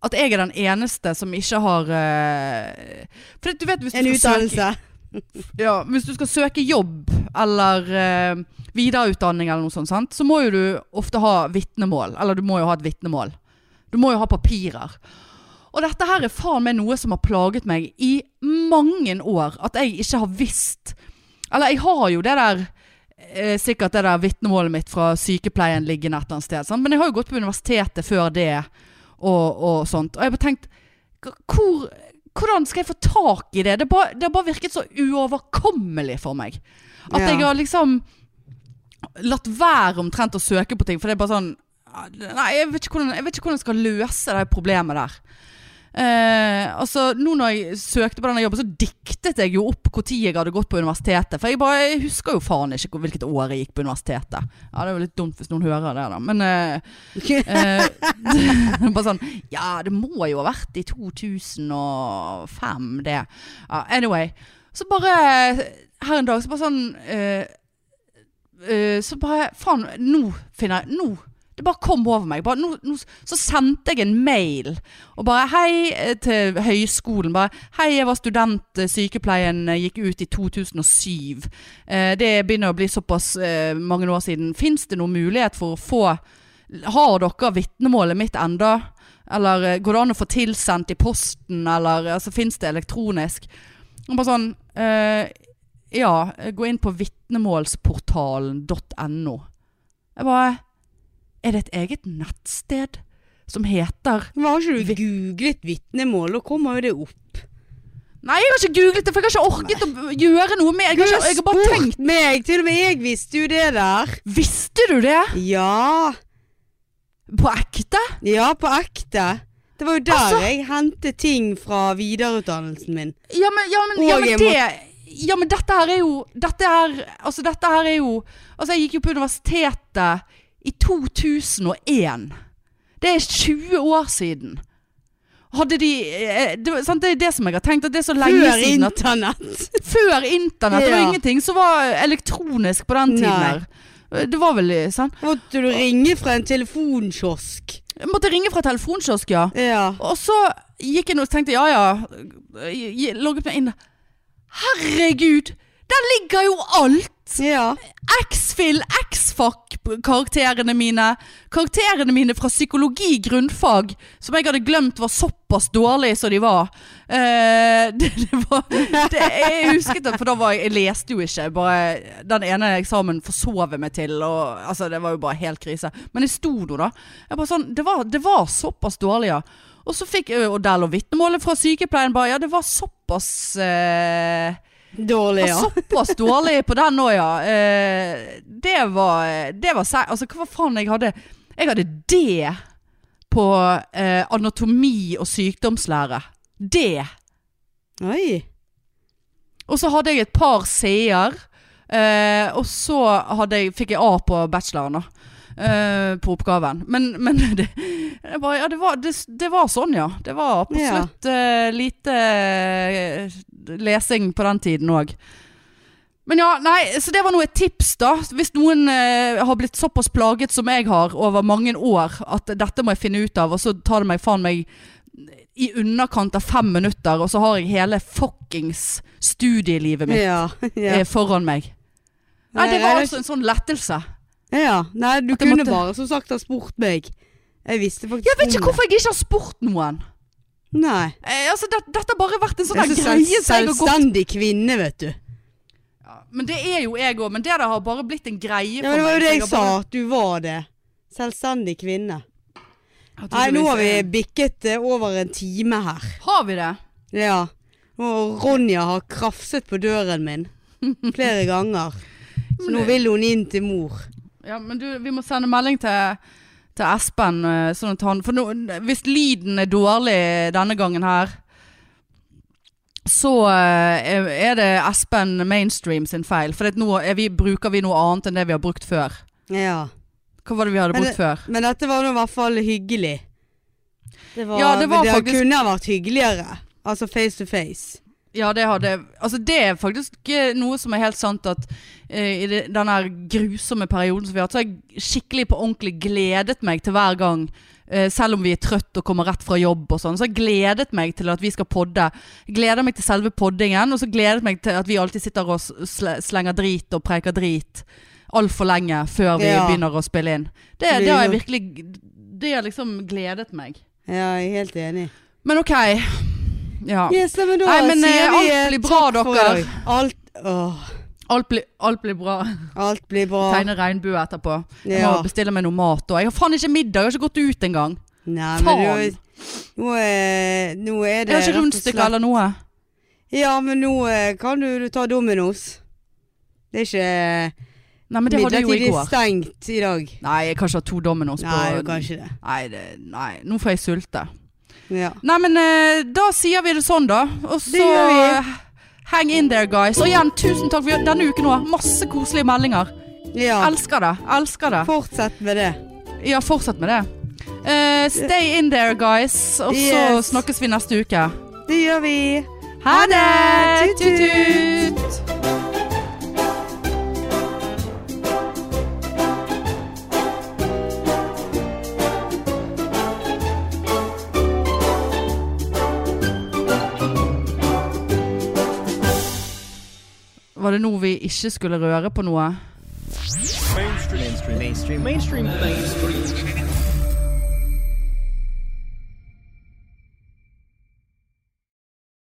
At jeg er den eneste som ikke har uh, For det, du vet hvis du En skal søke- utdannelse. ja, Hvis du skal søke jobb eller eh, videreutdanning eller noe sånt, sant? så må jo du ofte ha vitnemål. Eller du må jo ha et vitnemål. Du må jo ha papirer. Og dette her er faen meg noe som har plaget meg i mange år. At jeg ikke har visst Eller jeg har jo det der eh, Sikkert det der vitnemålet mitt fra sykepleien liggende et eller annet sted. Sant? Men jeg har jo gått på universitetet før det og, og sånt. Og jeg har bare tenkt hvor, Hvordan skal jeg få tak i det? Det bare, det bare virket så uoverkommelig for meg. At Ja. jeg har liksom latt være omtrent å søke på ting. For det er bare sånn Nei, jeg vet ikke hvordan jeg, vet ikke hvordan jeg skal løse det problemet der. Eh, altså, nå når jeg søkte på denne jobben, så diktet jeg jo opp når jeg hadde gått på universitetet. For jeg bare jeg husker jo faen ikke hvilket år jeg gikk på universitetet. Ja, Det er jo litt dumt hvis noen hører det, da. Men eh, eh, Bare sånn Ja, det må jo ha vært i 2005, det. Ja, anyway. Så bare her en dag, så bare sånn eh, eh, Så bare Faen, nå finner jeg Nå! Det bare kom over meg. Bare, no, no, så sendte jeg en mail og bare hei eh, til høyskolen. Bare hei, jeg var student, eh, sykepleien eh, gikk ut i 2007. Eh, det begynner å bli såpass eh, mange år siden. Fins det noen mulighet for å få Har dere vitnemålet mitt enda? Eller går det an å få tilsendt i posten, eller altså, fins det elektronisk? Og bare sånn eh, Ja, gå inn på vitnemålsportalen.no. Jeg bare Er det et eget nettsted som heter Men har ikke du googlet vitnemål? Da kommer jo det opp. Nei, jeg har ikke googlet det, for jeg har ikke orket å gjøre noe med Jeg Du har, har ikke, jeg har bare tenkt meg! Til og med jeg visste jo det der. Visste du det? Ja. På ekte? Ja, på ekte. Det var jo der Altså- jeg hentet ting fra videreutdannelsen min. Ja, men, ja, men, ja, men det Ja, men dette her er jo Dette her Altså, dette her er jo Altså, jeg gikk jo på universitetet i 2001. Det er 20 år siden. Hadde de eh, det, sant, det er det som jeg har tenkt, at det er så lenge Før siden at internett. Før internett. Det var ingenting som var elektronisk på den tiden her. Det var vel sant? Måtte du ringe fra en telefonkiosk. Jeg måtte ringe fra telefonkiosk, ja. Ja. Og så gikk jeg og tenkte ja ja, jeg logget meg inn. Herregud! Der ligger jo alt! Ja. X-Fill, X-Fac-karakterene mine. Karakterene mine fra psykologi grunnfag, som jeg hadde glemt var såpass dårlige som de var. Uh, det, det var det, Jeg husket det, for da var jeg Jeg leste jo ikke. Bare, den ene eksamen forsov jeg meg til. Og, altså, det var jo bare helt krise. Men jeg sto nå, da. Sånn, det, var, det var såpass dårlig, ja. Og så fikk Odell og vitnemålet fra sykepleien. Bare, ja, det var såpass eh, Dårlig, ja. ja. Såpass dårlig på den òg, ja. Eh, det var Det var. Altså, hva faen jeg hadde Jeg hadde det på eh, anatomi og sykdomslære. Det. Oi. Og så hadde jeg et par C-er. Eh, og så jeg, fikk jeg A på bacheloren, da. Eh, på oppgaven. Men, men det, var, ja, det, var, det, det var sånn, ja. Det var absolutt uh, lite eh, lesing på den tiden òg. Men ja, nei, så det var nå et tips, da. Hvis noen eh, har blitt såpass plaget som jeg har over mange år, at dette må jeg finne ut av, og så tar det meg faen meg i underkant av fem minutter, og så har jeg hele fuckings studielivet mitt Ja. ja. foran meg. Nei, det var altså en sånn lettelse. Ja. Nei, du At jeg kunne måtte- bare som sagt ha spurt meg. Jeg visste faktisk Jeg vet ikke om hvorfor jeg ikke har spurt noen. det. Nei. Eh, altså, det, dette har bare vært en sånn Jeg der så greie selv, som jeg har gått selvstendig kvinne, vet du. ja, Men det er jo jeg òg. Men det der har bare blitt en greie Ja, men det var jo det jeg sa, bare- at du var det. Selvstendig kvinne. Nei, nå har vi bikket eh, over en time her. Har vi det? Ja. Og Ronja har krafset på døren min flere ganger. Så nå vil hun inn til mor. Ja, men du, vi må sende melding til, til Espen, eh, sånn at han For nå, hvis lyden er dårlig denne gangen her, så eh, er det Espen Mainstream sin feil. For nå vi, bruker vi noe annet enn det vi har brukt før. Ja. Hva var det vi hadde Men brukt før? Men dette var nå i hvert fall hyggelig. Det, var, Ja, det var det faktisk- kunne ha vært hyggeligere. Altså face to face. Ja, det hadde Altså, det er faktisk eh, noe som er helt sant at eh, i den grusomme perioden som vi har hatt, så har jeg skikkelig på ordentlig gledet meg til hver gang Eh, selv om vi er trøtt og kommer rett fra jobb og sånn. Så jeg gledet meg til at vi skal podde. Gleder meg til selve poddingen, og så gledet meg til at vi alltid sitter og slenger drit og preker drit altfor lenge før vi Ja. begynner å spille inn. Det, Det det har jeg virkelig Det har liksom gledet meg. Ja, jeg er helt enig. Men OK. Ja. Yes, men da Nei, men, sier eh, vi alt eh, blir bra, takk for dere. Alt, åh, Alt, blir, alt blir bra. alt blir bra. Tegne regnbue etterpå. Jeg Ja. må bestille meg noe mat. Og jeg har faen ikke middag. Jeg har ikke gått ut engang. Nei, men Faen. du, nå, er, nå er det Jeg har ikke og rundstykke slett- eller noe. Ja, men nå eh, kan du, du ta Dominos. Det er ikke Nei, men det hadde jeg jo i midlertidig går. stengt i dag. Nei, jeg kan ikke ha to Dominos på Nei, du kan ikke det. Nei, det, nei, nå får jeg sulte. Ja. Nei, men eh, da sier vi det sånn, da. Og så eh, hang in there, guys. Og igjen, tusen takk for denne uken òg. Masse koselige meldinger. ja. Elsker det. Elsker det. Fortsett med det. Ja, fortsett med det. Uh, stay in there, guys. Og så Yes. snakkes vi neste uke. Det gjør vi. Ha det! Tut, tut. Tut-tut! Var det nå vi ikke skulle røre på noe? Mainstream. Mainstream. Mainstream. Mainstream. Mainstream.